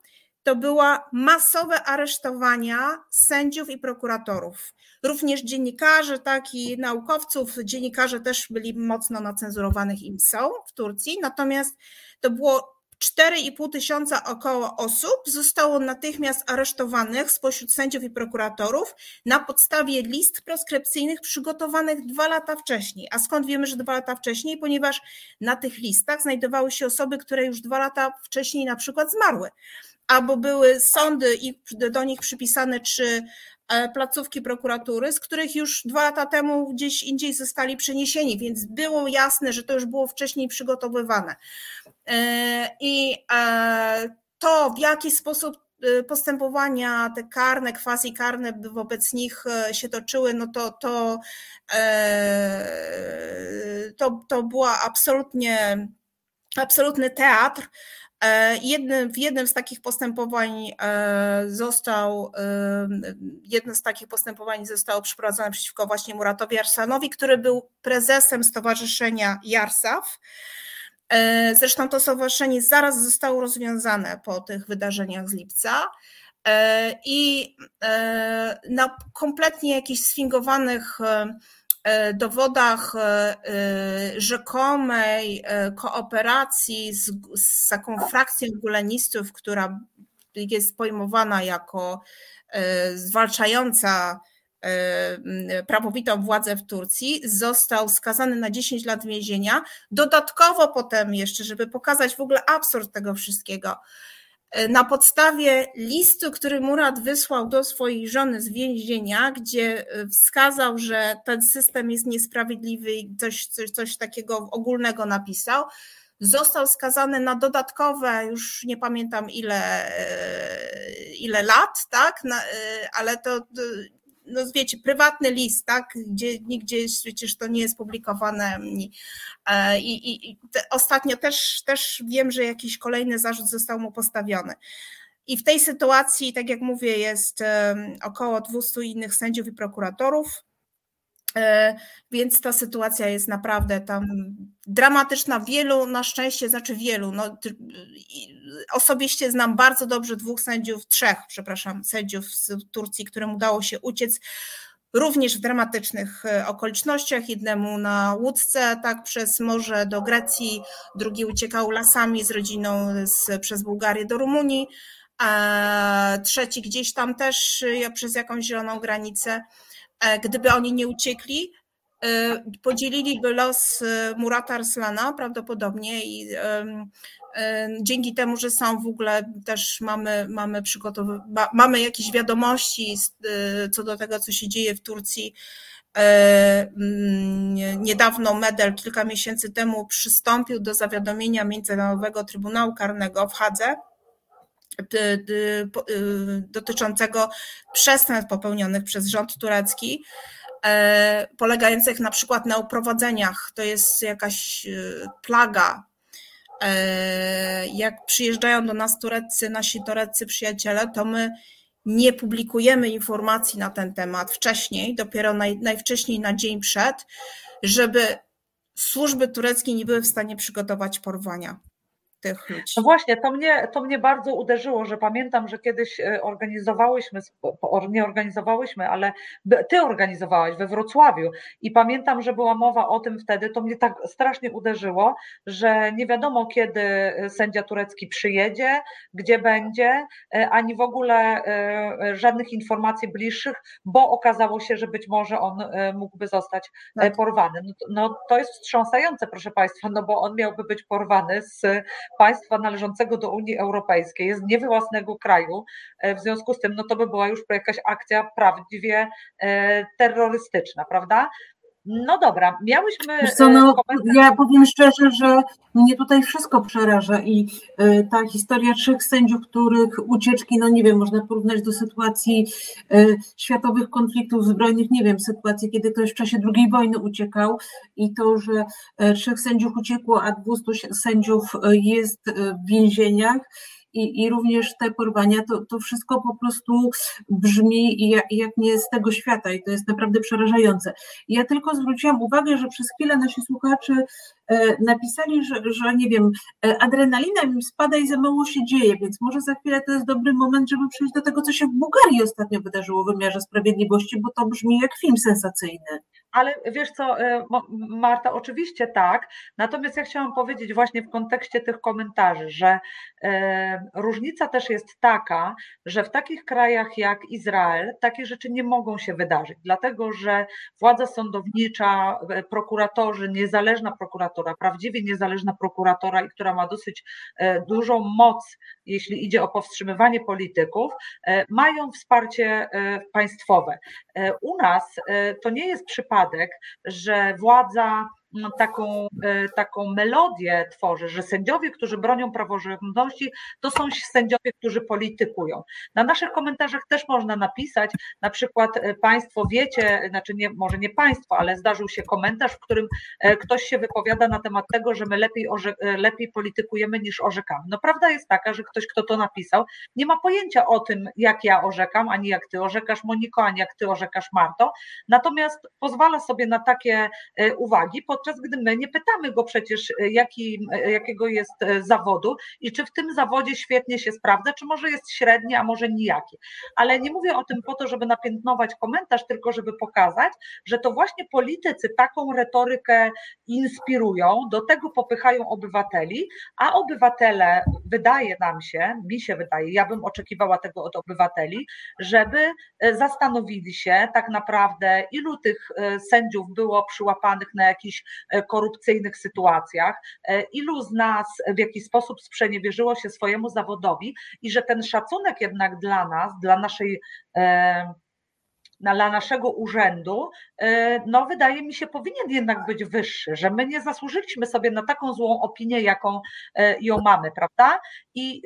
to była masowe aresztowania sędziów i prokuratorów. Również dziennikarzy, tak i naukowców. Dziennikarze też byli mocno nacenzurowanych im są w Turcji, natomiast to było 4,5 tysiąca około osób zostało natychmiast aresztowanych spośród sędziów i prokuratorów na podstawie list proskrypcyjnych przygotowanych dwa lata wcześniej. A skąd wiemy, że dwa lata wcześniej? Ponieważ na tych listach znajdowały się osoby, które już dwa lata wcześniej na przykład zmarły albo były sądy i do nich przypisane e, placówki prokuratury, z których już dwa lata temu gdzieś indziej zostali przeniesieni, więc było jasne, że to już było wcześniej przygotowywane. E, I e, to, w jaki sposób postępowania te karne, quasi karne wobec nich się toczyły, no to, to, to, to była absolutnie, absolutny teatr. E, jednym, w jednym z takich postępowań e, został, e, jedno z takich postępowań zostało przeprowadzone przeciwko właśnie Muratowi Arsanowi, który był prezesem Stowarzyszenia Jarsaw. Zresztą to stowarzyszenie zaraz zostało rozwiązane po tych wydarzeniach z lipca. I na kompletnie jakichś sfingowanych dowodach e, e, rzekomej kooperacji z, z taką frakcją gulenistów, która jest pojmowana jako zwalczająca prawowitą władzę w Turcji, został skazany na 10 lat więzienia. Dodatkowo potem jeszcze, żeby pokazać w ogóle absurd tego wszystkiego, na podstawie listu, który Murat wysłał do swojej żony z więzienia, gdzie e, wskazał, że ten system jest niesprawiedliwy i coś, coś, coś takiego ogólnego napisał, został skazany na dodatkowe, już nie pamiętam ile, e, ile lat, tak, e, ale to no wiecie, prywatny list, tak, gdzie nigdzie przecież to nie jest publikowane. E, I, i, i ostatnio też, też wiem, że jakiś kolejny zarzut został mu postawiony. I w tej sytuacji, tak jak mówię, jest około 200 innych sędziów i prokuratorów. Więc ta sytuacja jest naprawdę tam dramatyczna. Wielu, na szczęście, znaczy wielu. No, osobiście znam bardzo dobrze dwóch sędziów, trzech, przepraszam, sędziów z Turcji, którym udało się uciec również w dramatycznych e, okolicznościach. Jednemu na łódce, tak, przez morze do Grecji, drugi uciekał lasami z rodziną z, przez Bułgarię do Rumunii, a trzeci gdzieś tam też e, przez jakąś zieloną granicę. E, gdyby oni nie uciekli, podzieliliby los Murata Arslana prawdopodobnie i dzięki temu, że są w ogóle też mamy, mamy mamy jakieś wiadomości co do tego, co się dzieje w Turcji. E, mm, niedawno Medel kilka miesięcy temu przystąpił do zawiadomienia Międzynarodowego Trybunału Karnego w Hadze dotyczącego przestępstw popełnionych przez rząd turecki, e, polegających na przykład na uprowadzeniach. To jest jakaś plaga E, jak przyjeżdżają do nas Tureccy, nasi tureccy przyjaciele, to my nie publikujemy informacji na ten temat wcześniej, dopiero naj, najwcześniej na dzień przed, żeby służby tureckie nie były w stanie przygotować porwania tych ludzi. No właśnie, to mnie, to mnie bardzo uderzyło, że pamiętam, że kiedyś e, organizowałyśmy, nie organizowałyśmy, ale ty organizowałaś we Wrocławiu i pamiętam, że była mowa o tym wtedy, to mnie tak strasznie uderzyło, że nie wiadomo kiedy e, sędzia turecki przyjedzie, gdzie będzie, e, ani w ogóle żadnych informacji bliższych, bo okazało się, że być może on mógłby zostać tak. porwany. No, no to jest wstrząsające, proszę Państwa, no bo on miałby być porwany z państwa należącego do Unii Europejskiej, jest nie własnego kraju, e, w związku z tym no to by była już jakaś akcja prawdziwie e, terrorystyczna, prawda? No dobra, miałyśmy. Co, no, ja powiem szczerze, że mnie tutaj wszystko przeraża i y, ta historia trzech sędziów, których ucieczki, no nie wiem, można porównać do sytuacji y, światowych konfliktów zbrojnych, nie wiem, sytuacji, kiedy ktoś w czasie II wojny uciekał i to, że trzech sędziów uciekło, a 200 sędziów jest w więzieniach i, i również te porwania, to, to wszystko po prostu brzmi jak, jak nie z tego świata i to jest naprawdę przerażające. Ja tylko zwróciłam uwagę, że przez chwilę nasi słuchacze e, napisali, że, że nie wiem, e, adrenalina im spada i za mało się dzieje, więc może za chwilę to jest dobry moment, żeby przejść do tego, co się w Bułgarii ostatnio wydarzyło w wymiarze sprawiedliwości, bo to brzmi jak film sensacyjny. Ale wiesz co, e, Marta, oczywiście tak. Natomiast ja chciałam powiedzieć właśnie w kontekście tych komentarzy, że e, różnica też jest taka, że w takich krajach jak Izrael takie rzeczy nie mogą się wydarzyć, dlatego że władza sądownicza, e, prokuratorzy, niezależna prokuratora, prawdziwie niezależna prokuratora, i która ma dosyć dużą moc, jeśli idzie o powstrzymywanie polityków, mają wsparcie państwowe. U nas to nie jest przypadek, przypadek, że władza taką, e, taką melodię tworzy, że sędziowie, którzy bronią praworządności, to są sędziowie, którzy politykują. Na naszych komentarzach też można napisać, na przykład e, Państwo wiecie, znaczy nie, może nie Państwo, ale zdarzył się komentarz, w którym e, ktoś się wypowiada na temat tego, że my lepiej, lepiej politykujemy niż orzekamy. No prawda jest taka, że ktoś, kto to napisał, nie ma pojęcia o tym, jak ja orzekam, ani jak Ty orzekasz, Moniko, ani jak Ty orzekasz, Marto, natomiast pozwala sobie na takie uwagi, pod podczas gdy my nie pytamy go przecież, e, jaki, e, jakiego jest e, zawodu i czy w tym zawodzie świetnie się sprawdza, czy może jest średni, a może nijaki. Ale nie mówię o tym po to, żeby napiętnować komentarz, tylko żeby pokazać, że to właśnie politycy taką retorykę inspirują, do tego popychają obywateli, a obywatele, wydaje nam się, mi się wydaje, ja bym oczekiwała tego od obywateli, żeby zastanowili się tak naprawdę, ilu tych sędziów było przyłapanych na jakiś E, korupcyjnych sytuacjach, e, ilu z nas w jakiś sposób sprzeniewierzyło się swojemu zawodowi i że ten szacunek jednak dla nas, dla naszej e, dla naszego urzędu, no wydaje mi się, powinien jednak być wyższy, że my nie zasłużyliśmy sobie na taką złą opinię, jaką ją mamy, prawda? I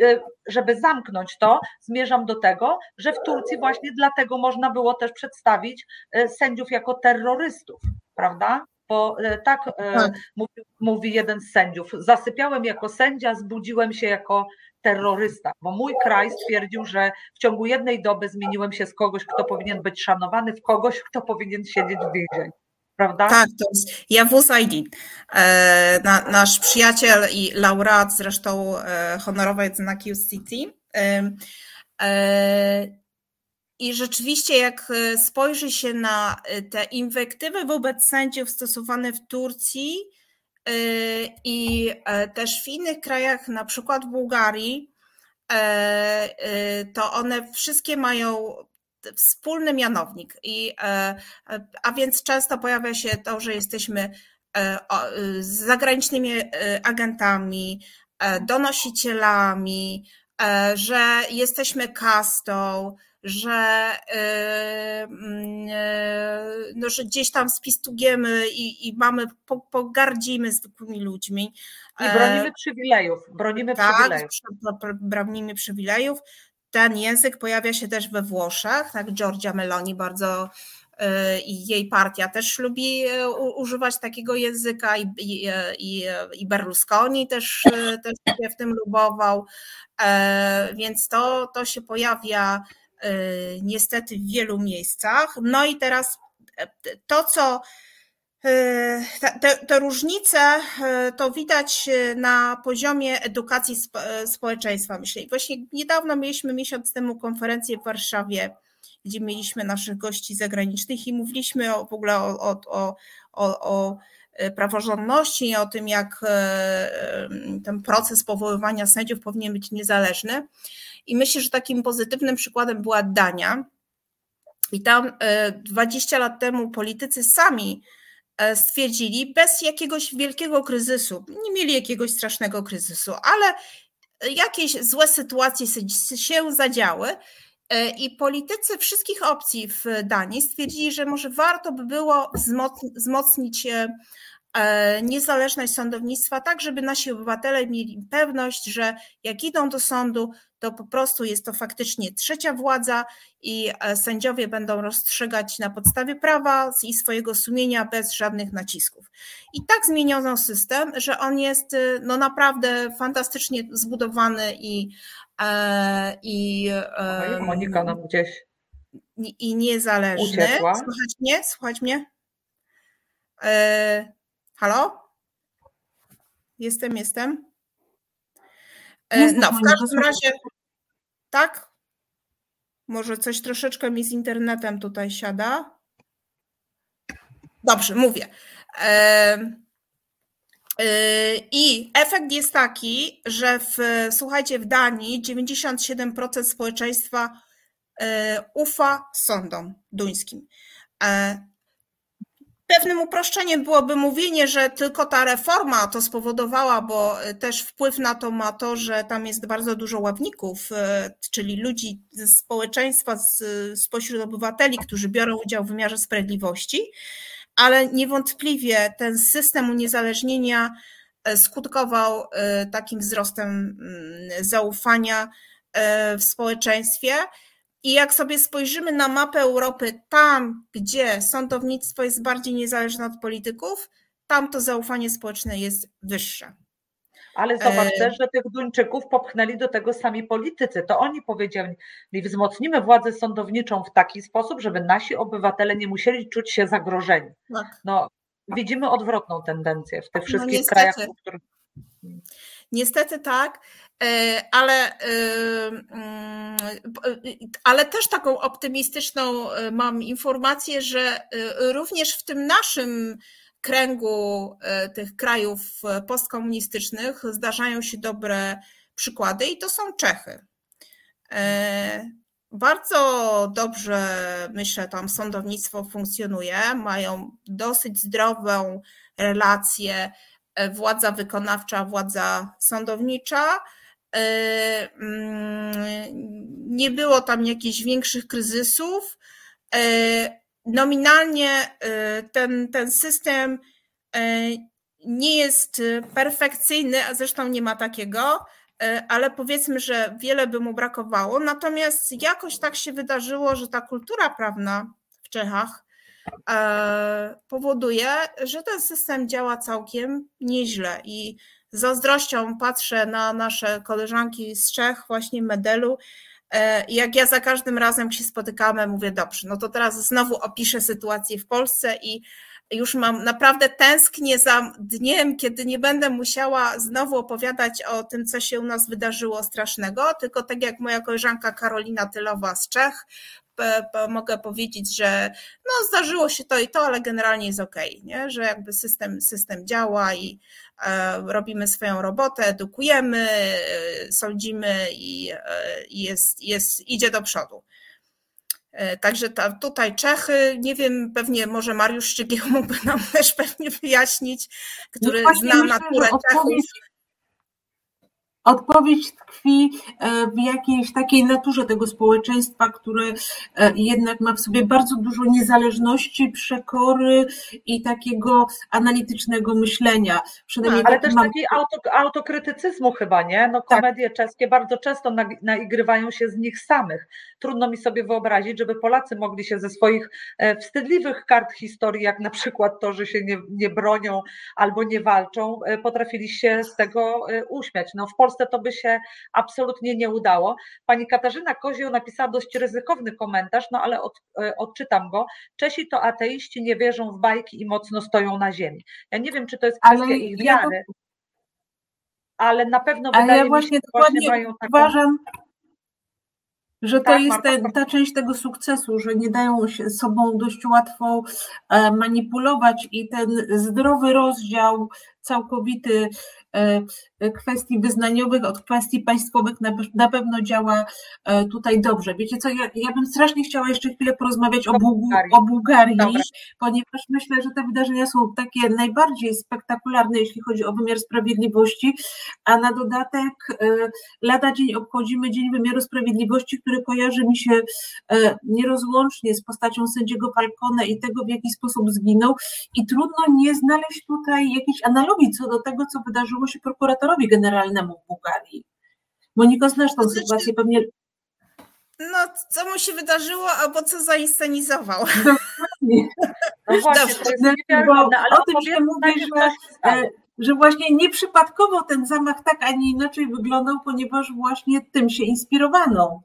żeby zamknąć to, zmierzam do tego, że w Turcji właśnie dlatego można było też przedstawić sędziów jako terrorystów, prawda? Bo e, tak, e, tak. Mówi, mówi jeden z sędziów. Zasypiałem jako sędzia, zbudziłem się jako terrorysta, bo mój kraj stwierdził, że w ciągu jednej doby zmieniłem się z kogoś, kto powinien być szanowany, w kogoś, kto powinien siedzieć w więzieniu. prawda? Tak, to jest Jawus Aydin, e, nasz przyjaciel i laureat zresztą honorowej znaki UCT. I rzeczywiście, jak spojrzy się na te inwektywy wobec sędziów stosowane w Turcji i też w innych krajach, na przykład w Bułgarii, to one wszystkie mają wspólny mianownik. I, e, a więc często pojawia się to, że jesteśmy e, zagranicznymi e, agentami, donosicielami, że jesteśmy kastą, że, mm, no, że gdzieś tam spistugujemy i, i mamy, pogardzimy zwykłymi ludźmi. I bronimy przywilejów. Bronimy tak, przywilejów. bronimy przywilejów. Ten język pojawia się też we Włoszech, tak? Giorgia Meloni bardzo y, i jej partia też lubi y, używać takiego języka i, i, i, i Berlusconi też, y, też się w tym lubował, e, więc to, to się pojawia niestety w wielu miejscach. No i teraz e, to, co te, te, różnice to widać na poziomie edukacji społeczeństwa, myślę. Właśnie niedawno mieliśmy miesiąc temu konferencję w Warszawie, gdzie mieliśmy naszych gości zagranicznych i mówiliśmy o, w ogóle o, o, o, o praworządności, o tym, jak ten proces powoływania sędziów powinien być niezależny. I myślę, że takim pozytywnym przykładem była Dania. I tam 20 lat temu politycy sami E, stwierdzili, bez jakiegoś wielkiego kryzysu, nie mieli jakiegoś strasznego kryzysu, ale jakieś złe sytuacje się zadziały. E, I politycy wszystkich opcji w Danii stwierdzili, że może warto by było wzmocnić E, niezależność sądownictwa, tak żeby nasi obywatele mieli pewność, że jak idą do sądu, to po prostu jest to faktycznie trzecia władza i e, sędziowie będą rozstrzygać na podstawie prawa i swojego sumienia bez żadnych nacisków. I tak zmieniono system, że on jest e, no naprawdę fantastycznie zbudowany i i Monika nam gdzieś i niezależny. Uciekła. Słuchać mnie? Słuchać mnie? Halo? Jestem, jestem. E, no, w każdym razie, tak? Może coś troszeczkę mi z internetem tutaj siada. Dobrze, mówię. E, I efekt jest taki, że w, słuchajcie, w Danii 97% społeczeństwa ufa sądom duńskim. Pewnym uproszczeniem byłoby mówienie, że tylko ta reforma to spowodowała, bo też wpływ na to ma to, że tam jest bardzo dużo ławników, czyli ludzi ze społeczeństwa, z, spośród obywateli, którzy biorą udział w wymiarze sprawiedliwości, ale niewątpliwie ten system uniezależnienia e, skutkował takim wzrostem mm, zaufania w społeczeństwie. I jak sobie spojrzymy na mapę Europy, tam gdzie sądownictwo jest bardziej niezależne od polityków, tam to zaufanie społeczne jest wyższe. Ale zobacz e, też, że tych Duńczyków popchnęli do tego sami politycy. To oni powiedzieli, wzmocnimy władzę sądowniczą w taki sposób, żeby nasi obywatele nie musieli czuć się zagrożeni. Tak. No, widzimy odwrotną tendencję w tych no wszystkich no krajach, w których. Niestety tak. E, ale, e, mm, ale też taką optymistyczną mam informację, że również w tym naszym kręgu tych krajów postkomunistycznych zdarzają się dobre przykłady i to są Czechy. Bardzo dobrze, myślę, tam sądownictwo funkcjonuje, mają dosyć zdrową relację władza wykonawcza, władza sądownicza E, mm, nie było tam jakichś większych kryzysów. E, nominalnie e, ten, ten system nie jest perfekcyjny, a zresztą nie ma takiego, ale powiedzmy, że wiele by mu brakowało. Natomiast jakoś tak się wydarzyło, że ta kultura prawna w Czechach powoduje, że ten system działa całkiem nieźle i z zazdrością patrzę na nasze koleżanki z Czech, właśnie Medelu. E, jak ja za każdym razem się spotykamy, mówię, dobrze, no to teraz znowu opiszę sytuację w Polsce i już mam naprawdę tęsknię za dniem, kiedy nie będę musiała znowu opowiadać o tym, co się u nas wydarzyło strasznego, tylko tak jak moja koleżanka Karolina Tylowa z Czech, mogę powiedzieć, że no zdarzyło się to i to, ale generalnie jest ok, nie? że jakby system, system działa i e, robimy swoją robotę, edukujemy, e, sądzimy i, e, i jest, jest, idzie do przodu. Także ta, tutaj Czechy, nie wiem, pewnie może Mariusz Szczygieł mógłby nam też pewnie wyjaśnić, który no zna naturę Czechów. Odpowiedź tkwi e, w jakiejś takiej naturze tego społeczeństwa, które e, jednak ma w sobie bardzo dużo niezależności, przekory i takiego analitycznego myślenia. Przynajmniej Ale też mam... takiej auto, autokrytycyzmu chyba, nie? No tak. komedie tak. czeskie bardzo często naigrywają się z nich samych. Trudno mi sobie wyobrazić, żeby Polacy mogli się ze swoich e, wstydliwych kart historii, jak na przykład to, że się nie, nie bronią albo nie walczą, potrafili się z tego uśmiać. No w Polsce to by się absolutnie nie udało. Pani Katarzyna Kozioł napisała dość ryzykowny komentarz, no ale od, e, odczytam go. Czesi to ateiści, nie wierzą w bajki i mocno stoją na ziemi. Ja nie wiem, czy to jest kwestia ale ich wiary, ja to... ale na pewno ale wydaje ja właśnie mi się, że właśnie mają taką... uważam, że to tak, jest ta, ta, część tego sukcesu, że nie dają się sobą dość łatwo e, manipulować i ten zdrowy rozdział całkowity E, e, kwestii wyznaniowych od kwestii państwowych na, pewno działa e, tutaj dobrze. Wiecie co, ja, ja bym strasznie chciała jeszcze chwilę porozmawiać o, Bułgarii, o Bułgarii. Ponieważ myślę, że te wydarzenia są takie najbardziej spektakularne, jeśli chodzi o wymiar sprawiedliwości, a na dodatek lada dzień obchodzimy Dzień Wymiaru Sprawiedliwości, który kojarzy mi się nierozłącznie z postacią sędziego Falcone i tego, w jaki sposób zginął. I trudno nie znaleźć tutaj jakiejś analogii co do tego, co wydarzyło się prokuratorowi generalnemu w Bułgarii. Moniko, znasz tą znaczy, sytuację pewnie. No, co mu się wydarzyło, albo co zainscenizował. No właśnie, o tym się mówi, że, e, że właśnie nieprzypadkowo ten zamach tak, a nie inaczej wyglądał, ponieważ właśnie tym się inspirowano.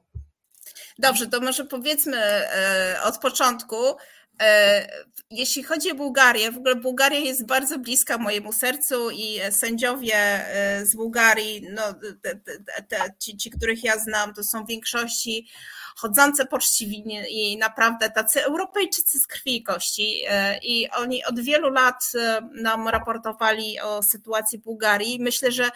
Dobrze, to może powiedzmy e, od początku, jeśli chodzi o Bułgarię, w ogóle Bułgaria jest bardzo bliska mojemu sercu i sędziowie e, z Bułgarii, no, te, te, te, ci, ci, których ja znam, to są w większości chodzące poczciwi i naprawdę tacy Europejczycy z krwi i kości. E, I oni od wielu lat nam raportowali o sytuacji Bułgarii. Myślę, że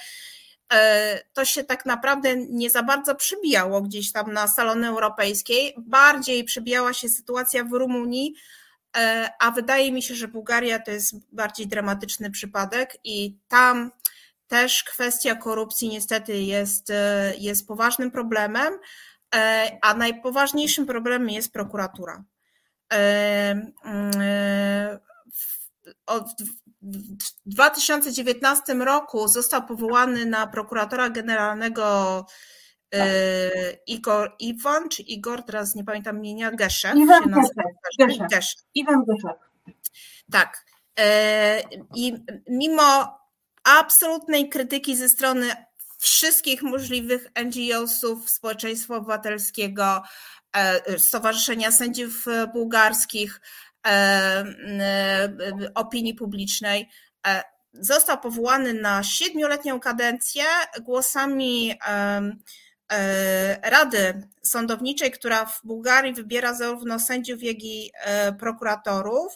to się tak naprawdę nie za bardzo przybijało gdzieś tam na salony europejskiej. Bardziej przybijała się sytuacja w Rumunii, e, a wydaje mi się, że Bułgaria to jest bardziej dramatyczny przypadek i tam też kwestia korupcji niestety jest, e, jest poważnym problemem, e, a najpoważniejszym problemem jest prokuratura. W 2019 roku został powołany na prokuratora generalnego tak. E, Igor Iwan, czy Igor, teraz nie pamiętam imienia, Geszew. Iwan Geszew. Iwan Geszew. Tak. E, I mimo absolutnej krytyki ze strony wszystkich możliwych NGO-sów, społeczeństwa obywatelskiego, e, Stowarzyszenia Sędziów Bułgarskich, opinii publicznej. E, został powołany na siedmioletnią kadencję głosami Rady Sądowniczej, która w Bułgarii wybiera zarówno sędziów, jak i prokuratorów.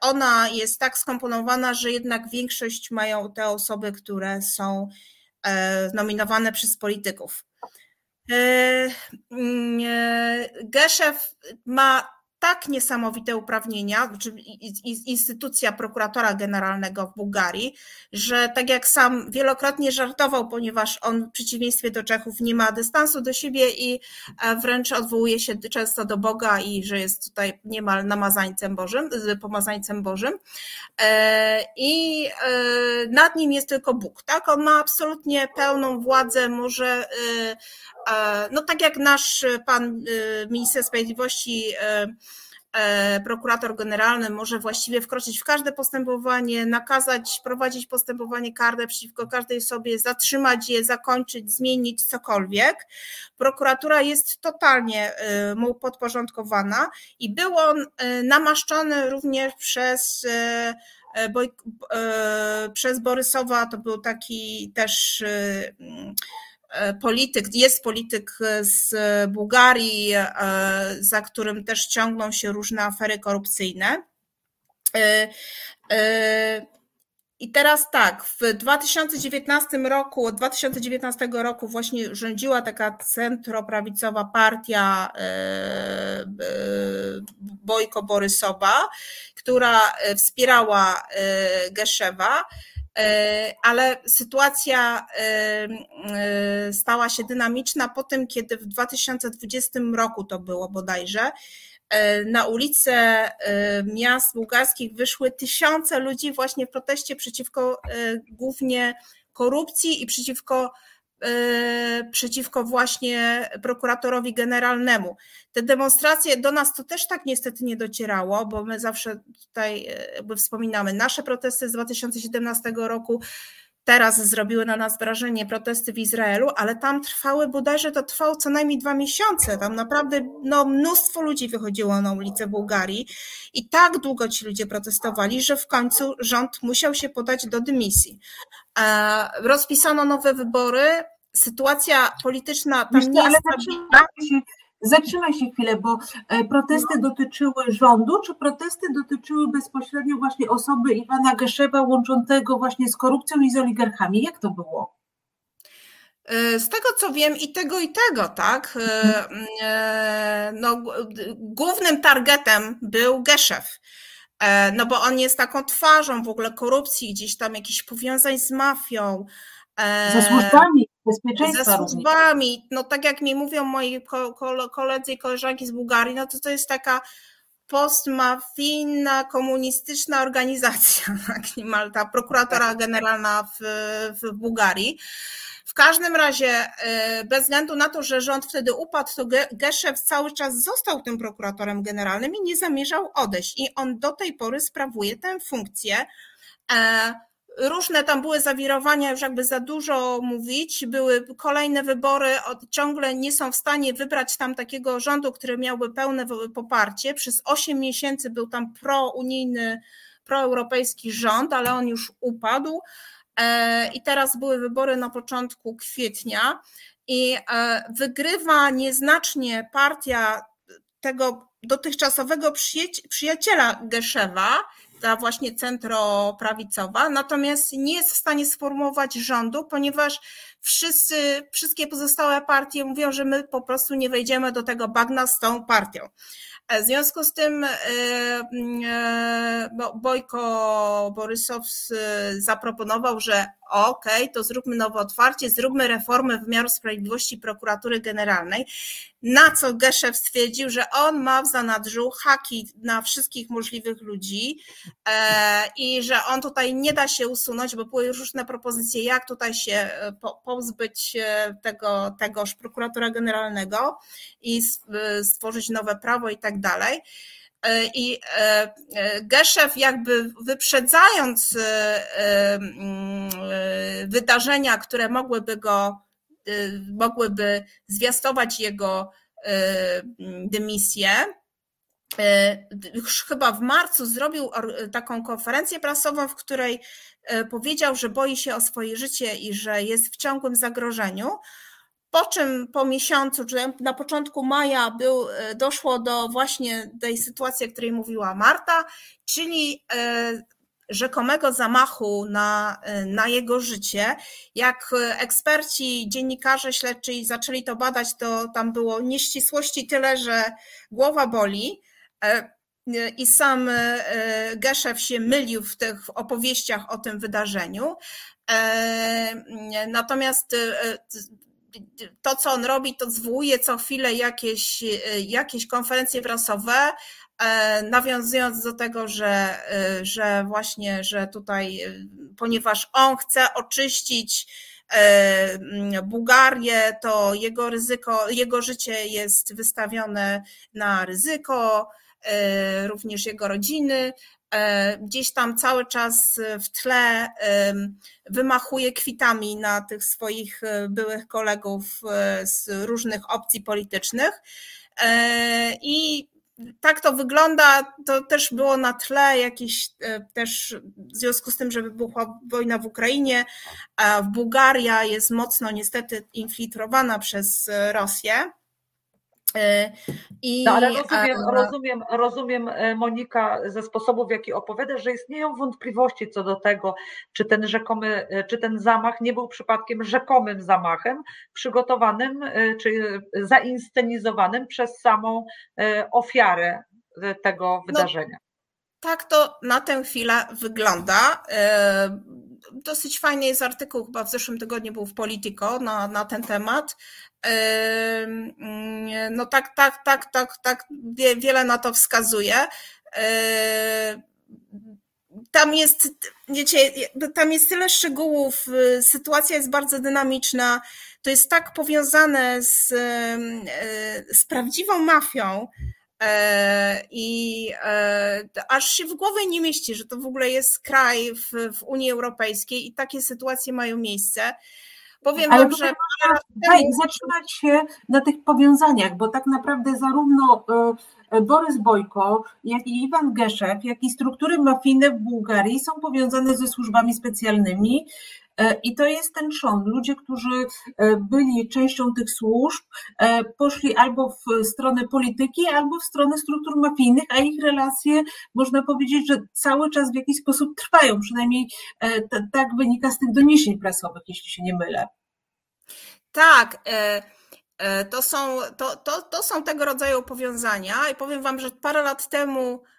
Ona jest tak skomponowana, że jednak większość mają te osoby, które są nominowane przez polityków. Geszew ma tak niesamowite uprawnienia, czy instytucja prokuratora generalnego w Bułgarii, że tak jak sam wielokrotnie żartował, ponieważ on w przeciwieństwie do Czechów nie ma dystansu do siebie i e, wręcz odwołuje się często do Boga i że jest tutaj niemal namazańcem Bożym, pomazańcem Bożym. E, I e, nad nim jest tylko Bóg, tak? On ma absolutnie pełną władzę, może no tak jak nasz pan minister sprawiedliwości prokurator generalny może właściwie wkroczyć w każde postępowanie, nakazać prowadzić postępowanie karne przeciwko każdej osobie, zatrzymać je, zakończyć, zmienić cokolwiek. Prokuratura jest totalnie mu podporządkowana i był on namaszczony również przez przez Borysowa, to był taki też E, polityk, jest polityk z Bułgarii, e, za którym też ciągną się różne afery korupcyjne. E, I teraz tak, w 2019 roku, od 2019 roku właśnie rządziła taka centroprawicowa partia Bojko Borysowa, która wspierała Geszewa. E, ale sytuacja e, e, stała się dynamiczna po tym, kiedy w 2020 roku to było bodajże. Na ulice miast bułgarskich wyszły tysiące ludzi właśnie w proteście przeciwko głównie korupcji i przeciwko przeciwko właśnie prokuratorowi generalnemu. Te demonstracje do nas to też tak niestety nie docierało, bo my zawsze tutaj y, jakby wspominamy nasze protesty z 2017 roku. Teraz zrobiły na nas wrażenie protesty w Izraelu, ale tam trwały bodajże to trwało co najmniej dwa miesiące. Tam naprawdę no, mnóstwo ludzi wychodziło na ulicę Bułgarii i tak długo ci ludzie protestowali, że w końcu rząd musiał się podać do dymisji. E, rozpisano nowe wybory, sytuacja polityczna tam nie jest się, Zatrzymaj się chwilę, bo e, protesty no. dotyczyły rządu, czy protesty dotyczyły bezpośrednio właśnie osoby Iwana Geszewa łączącego właśnie z korupcją i z oligarchami? Jak to było? E, z tego co wiem, i tego, i tego, tak. E. No, głównym targetem był Geszew. No bo on jest taką twarzą w ogóle korupcji, gdzieś tam jakichś powiązań z mafią. Ze służbami bezpieczeństwa. Ze służbami. No tak jak mi mówią moi koledzy i koleżanki z Bułgarii, no to to jest taka postmafijna, komunistyczna organizacja, tak niemal ta prokuratora generalna w, w Bułgarii. W każdym razie, y, bez względu na to, że rząd wtedy upadł, to Geszew cały czas został tym prokuratorem generalnym i nie zamierzał odejść. I on do tej pory sprawuje tę funkcję. Różne tam były zawirowania, już jakby za dużo mówić. Były kolejne wybory, ciągle nie są w stanie wybrać tam takiego rządu, który miałby pełne poparcie. Przez 8 miesięcy był tam prounijny, proeuropejski rząd, ale on już upadł. E, I teraz były wybory na początku kwietnia i e, wygrywa nieznacznie partia tego dotychczasowego przyjaciela Geszewa, ta właśnie centroprawicowa, natomiast nie jest w stanie sformułować rządu, ponieważ wszyscy, wszystkie pozostałe partie mówią, że my po prostu nie wejdziemy do tego bagna z tą partią. E, w związku z tym e, e, Bojko Borysow zaproponował, że okay, to zróbmy nowe otwarcie, zróbmy reformę wymiaru sprawiedliwości prokuratury generalnej, na co Geszew stwierdził, że on ma w zanadrzu haki na wszystkich możliwych ludzi i że on tutaj nie da się usunąć, bo były różne propozycje, jak tutaj się pozbyć tego, tegoż prokuratora generalnego i stworzyć nowe prawo i tak dalej. E, I e, e, Geszew jakby wyprzedzając mm, wydarzenia, które mogłyby go, mogłyby zwiastować jego dymisję, już chyba w marcu zrobił taką konferencję prasową, w której powiedział, że boi się o swoje życie i że jest w ciągłym zagrożeniu. Po czym po miesiącu, czy na początku maja był, e, doszło do właśnie tej sytuacji, o której mówiła Marta, czyli e, rzekomego zamachu na, e, na jego życie. Jak eksperci, dziennikarze śledczy zaczęli to badać, to tam było nieścisłości tyle, że głowa boli. I sam Geszew się mylił w tych opowieściach o tym wydarzeniu. Natomiast to, co on robi, to zwołuje co chwilę jakieś, e, jakieś konferencje prasowe, e, nawiązując do tego, że, e, że właśnie, że tutaj, ponieważ on chce oczyścić Bułgarię, to jego ryzyko, jego życie jest wystawione na ryzyko, również jego rodziny. Gdzieś tam cały czas w tle wymachuje kwitami na tych swoich byłych kolegów z różnych opcji politycznych. I tak to wygląda. To też było na tle jakiś e, też w związku z tym, że wybuchła wojna w Ukrainie, a Bułgaria jest mocno niestety infiltrowana przez Rosję. E, I, no, ale rozumiem, rozumiem, rozumiem, e, Monika, ze sposobu, w jaki opowiadasz, że istnieją wątpliwości co do tego, czy ten rzekomy, e, czy ten zamach nie był przypadkiem rzekomym zamachem przygotowanym czy zainscenizowanym przez samą ofiarę tego no, wydarzenia. No, tak to na tę chwilę wygląda. Dosyć fajny jest artykuł, chyba w zeszłym tygodniu był w Politico na, na ten temat. No tak, tak, tak, tak, tak, wiele na to wskazuje. Tam jest, wiecie, tam jest tyle szczegółów, sytuacja jest bardzo dynamiczna, to jest tak powiązane z, z prawdziwą mafią, i aż się w głowie nie mieści, że to w ogóle jest kraj w, w Unii Europejskiej i takie sytuacje mają miejsce. Powiem Ale wam, że. Zatrzymać się na tych powiązaniach, bo tak naprawdę zarówno e, Borys Bojko, jak i Iwan Geszek, jak i struktury mafijne w Bułgarii są powiązane ze służbami specjalnymi. E, I to jest ten trzon. Ludzie, którzy e, byli częścią tych służb, poszli albo w stronę polityki, albo w stronę struktur mafijnych, a ich relacje, można powiedzieć, że cały czas w jakiś sposób trwają. Przynajmniej tak wynika z tych doniesień prasowych, jeśli się nie mylę. Tak. E, e, to są, to, to, to są tego rodzaju powiązania i powiem Wam, że parę lat temu e,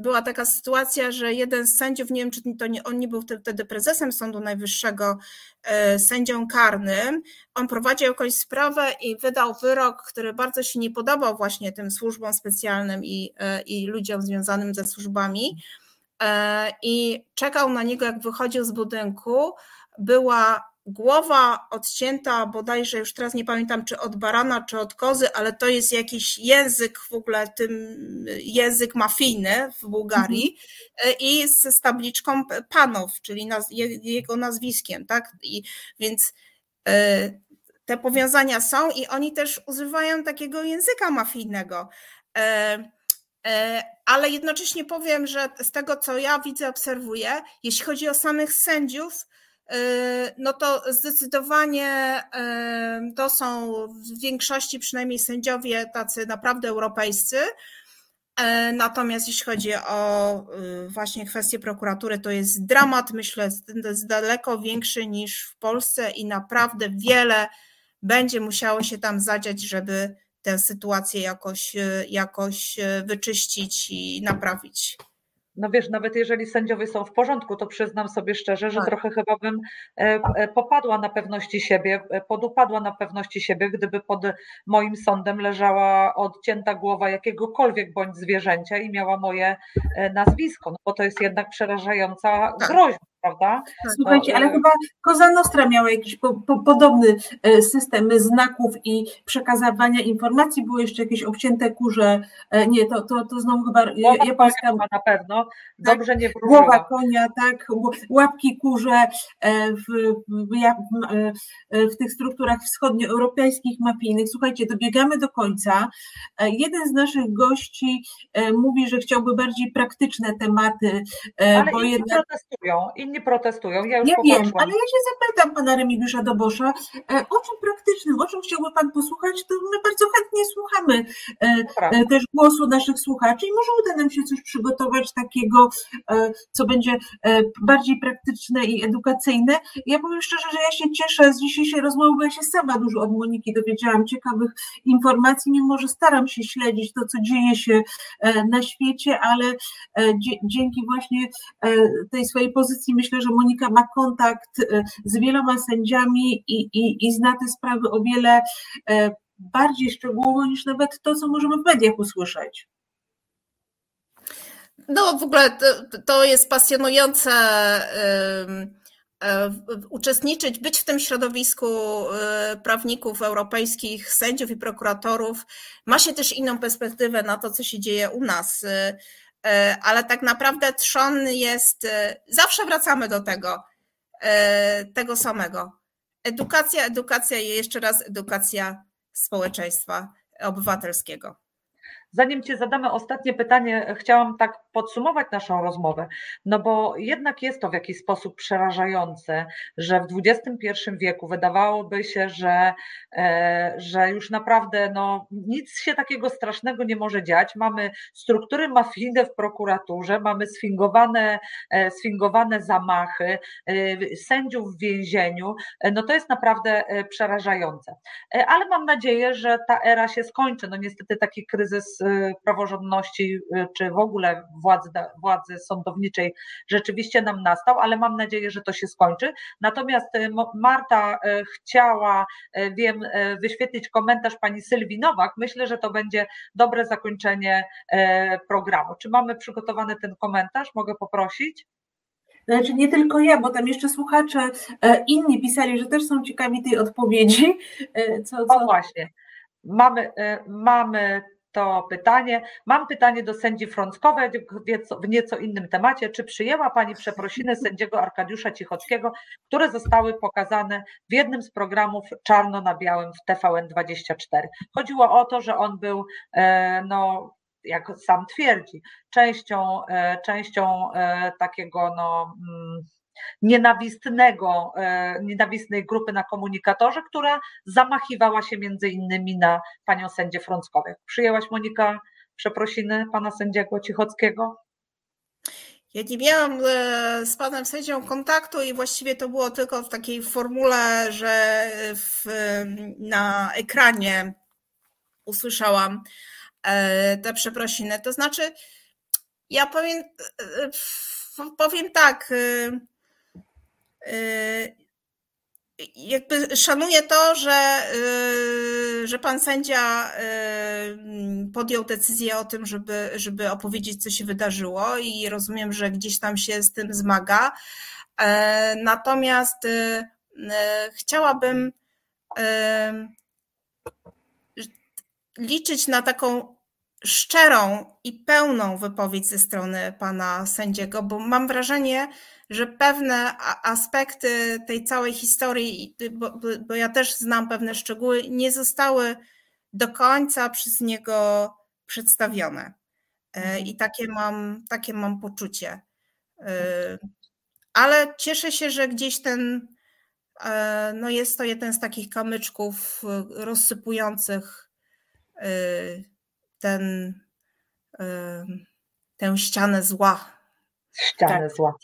była taka sytuacja, że jeden z sędziów, nie wiem czy to nie, on nie był wtedy prezesem Sądu Najwyższego, sędzią karnym, on prowadził jakąś sprawę i wydał wyrok, który bardzo się nie podobał właśnie tym służbom specjalnym i, i ludziom związanym ze służbami. I czekał na niego, jak wychodził z budynku, była głowa odcięta bodajże już teraz nie pamiętam czy od barana czy od kozy, ale to jest jakiś język w ogóle tym język mafijny w Bułgarii mhm. i z, z tabliczką Panow, czyli naz, jego nazwiskiem, tak? I, więc y, te powiązania są i oni też używają takiego języka mafijnego. Y, y, ale jednocześnie powiem, że z tego, co ja widzę, obserwuję, jeśli chodzi o samych sędziów, no to zdecydowanie yy, to są w większości przynajmniej sędziowie tacy naprawdę europejscy. Yy, natomiast jeśli chodzi o właśnie kwestię prokuratury, to jest dramat, myślę, jest daleko większy niż w Polsce i naprawdę wiele będzie musiało się tam zadziać, żeby tę sytuację jakoś, jakoś wyczyścić i naprawić no wiesz, nawet jeżeli sędziowie są w porządku, to przyznam sobie szczerze, że tak. trochę chyba bym e, e, popadła na pewności siebie, e, podupadła na pewności siebie, gdyby pod moim sądem leżała odcięta głowa jakiegokolwiek bądź zwierzęcia i miała moje nazwisko, no bo to jest jednak przerażająca tak. groźba prawda? Tak. Słuchajcie, ale chyba Koza Nostra miała jakiś po, po, podobny e, system znaków i przekazywania informacji. Były jeszcze jakieś obcięte kurze. E, nie, to, to, to znowu chyba Głowa japońska. na pewno. Tak. Dobrze tak, nie wróżyła. Głowa konia, tak. Łapki kurze e, w, w, w tych strukturach wschodnioeuropejskich, mapijnych. Słuchajcie, dobiegamy do końca. Jeden z naszych gości mówi, że chciałby bardziej praktyczne tematy, ale bo jednak... protestują inni protestują. Ja, już ja wiem, ale ja się zapytam pana Remigiusza Dobosza, e, o czym praktycznym, o czym chciałby pan posłuchać, to my bardzo chętnie słuchamy e, e, też głosu naszych słuchaczy i może uda nam się coś przygotować takiego, co będzie bardziej praktyczne i edukacyjne. Ja powiem szczerze, że ja się cieszę z dzisiejszej rozmowy, bo ja się sama dużo od Moniki dowiedziałam ciekawych informacji, mimo że staram się śledzić to, co dzieje się na świecie, ale dzięki właśnie tej swojej pozycji myślę, że Monika ma kontakt e, z wieloma sędziami i, i, i zna te sprawy o wiele e, bardziej szczegółowo niż nawet to, co możemy w mediach usłyszeć. No w ogóle to, to jest pasjonujące uczestniczyć, być w tym środowisku prawników europejskich, sędziów i prokuratorów, ma się też inną perspektywę na to, co się dzieje u nas. Ale tak naprawdę trzon jest, zawsze wracamy do tego, tego samego. Edukacja, edukacja i jeszcze raz edukacja społeczeństwa obywatelskiego. Zanim Ci zadamy ostatnie pytanie, chciałam tak podsumować naszą rozmowę, no bo jednak jest to w jakiś sposób przerażające, że w XXI wieku wydawałoby się, że, e, że już naprawdę no, nic się takiego strasznego nie może dziać. Mamy struktury mafijne w prokuraturze, mamy sfingowane, e, sfingowane zamachy, e, sędziów w więzieniu. No to jest naprawdę przerażające. Ale mam nadzieję, że ta era się skończy. No niestety taki kryzys praworządności, czy w ogóle władzy, władzy sądowniczej rzeczywiście nam nastał, ale mam nadzieję, że to się skończy. Natomiast e, Marta e, chciała, e, wiem, wyświetlić komentarz pani Sylwii Nowak. Myślę, że to będzie dobre zakończenie programu. Czy mamy przygotowany ten komentarz? Mogę poprosić? Znaczy nie tylko ja, bo tam jeszcze słuchacze inni pisali, że też są ciekawi tej odpowiedzi. Co, co... O właśnie. Mamy, mamy to pytanie. Mam pytanie do sędzi Frąckowej w nieco innym temacie. Czy przyjęła Pani przeprosiny sędziego Arkadiusza Cichockiego, które zostały pokazane w jednym z programów czarno na białym w TVN24? Chodziło o to, że on był, e, no, jak sam twierdzi, częścią, e, częścią e, takiego, no, mm, nienawistnego, e, nienawistnej grupy na komunikatorze, która zamachiwała się między innymi na panią sędzię Frąckowiak. Przyjęłaś Monika przeprosiny pana sędziego Cichockiego? Ja nie miałam e, z panem sędzią kontaktu i właściwie to było tylko w takiej formule, że w, na ekranie usłyszałam e, te przeprosiny. To znaczy, ja powiem, powiem tak, jakby szanuję to, że, y, że pan sędzia y, podjął decyzję o tym, żeby, żeby opowiedzieć, co się wydarzyło, i rozumiem, że gdzieś tam się z tym zmaga. Natomiast chciałabym liczyć na taką szczerą i pełną wypowiedź ze strony pana sędziego, bo mam wrażenie, że pewne aspekty tej całej historii, bo, bo, ja też znam pewne szczegóły, nie zostały do końca przez niego przedstawione. E, mhm. I takie mam, takie mam poczucie. E, ale cieszę się, że gdzieś ten, e, no jest to jeden z takich kamyczków rozsypujących ten, tę ścianę zła, ścianę tak. zła.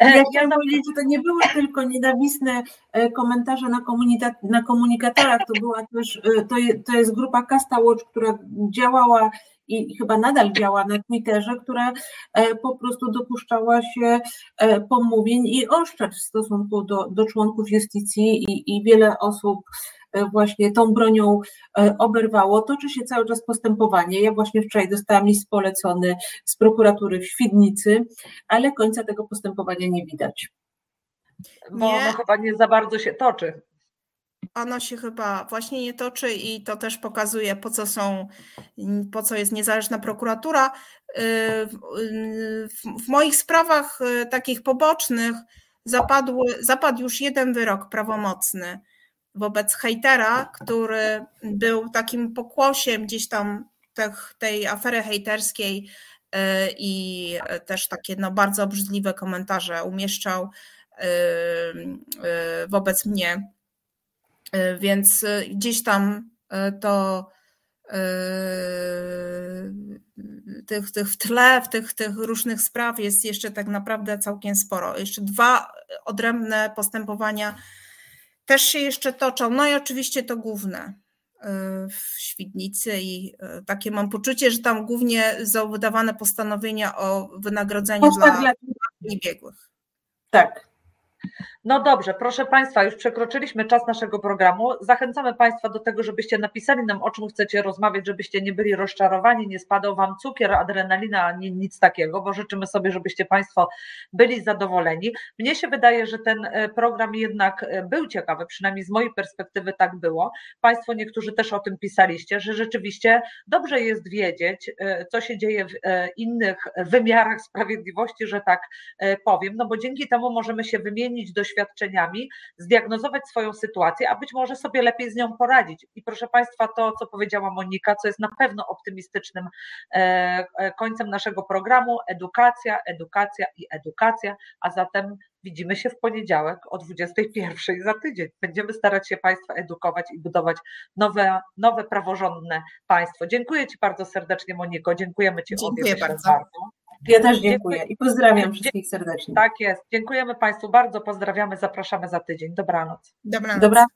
Ja e, chciałam powiedzieć, że to nie były tylko nienawistne e, komentarze na, na komunikatorach, to była też, e, to, je, to jest grupa Casta Watch, która działała i chyba nadal działa na Twitterze, która po prostu dopuszczała się pomówień i oszczerstw w stosunku do, do członków justycji i, i wiele osób właśnie tą bronią e, oberwało. Toczy się cały czas postępowanie. Ja właśnie wczoraj dostałam list polecony z prokuratury w Świdnicy, ale końca tego postępowania nie widać. Bo nie. ono chyba nie za bardzo się toczy. Ono się chyba właśnie nie toczy i to też pokazuje, po co są, po co jest niezależna prokuratura. Y, w moich sprawach takich pobocznych zapadł, zapadł już jeden wyrok prawomocny wobec hejtera, który był takim pokłosiem gdzieś tam tej afery hejterskiej y, i też takie no, bardzo obrzydliwe komentarze umieszczał y, y, wobec mnie. Więc gdzieś tam to tych, tych w tle, w tych, tych różnych spraw jest jeszcze tak naprawdę całkiem sporo. Jeszcze dwa odrębne postępowania też się jeszcze toczą. No i oczywiście to główne y, w Świdnicy i y, takie mam poczucie, że tam głównie są wydawane postanowienia o wynagrodzeniu dla, dla biegłych. Tak. No dobrze, proszę Państwa, już przekroczyliśmy czas naszego programu. Zachęcamy Państwa do tego, żebyście napisali nam, o czym chcecie rozmawiać, żebyście nie byli rozczarowani, nie spadał Wam cukier, adrenalina, ani nic takiego, bo życzymy sobie, żebyście Państwo byli zadowoleni. Mnie się wydaje, że ten e, program jednak e, był ciekawy, przynajmniej z mojej perspektywy tak było. Państwo niektórzy też o tym pisaliście, że rzeczywiście dobrze jest wiedzieć, e, co się dzieje w innych wymiarach sprawiedliwości, że tak powiem, no bo dzięki temu możemy się wymienić doświadczeniami, doświadczeniami, zdiagnozować swoją sytuację, a być może sobie lepiej z nią poradzić. I proszę Państwa, to, co powiedziała Monika, co jest na pewno optymistycznym e, e, końcem naszego programu, edukacja, edukacja i edukacja, a zatem widzimy się w poniedziałek o 21 za tydzień. Będziemy starać się Państwa edukować i budować nowe, nowe praworządne państwo. Dziękuję Ci bardzo serdecznie, Moniko. Dziękujemy Ci Dziękuję obie bardzo. bardzo. Ja też dziękuję i pozdrawiam wszystkich serdecznie. Tak jest. Dziękujemy Państwu bardzo. Pozdrawiamy. Zapraszamy za tydzień. Dobranoc. Dobranoc. Dobranoc.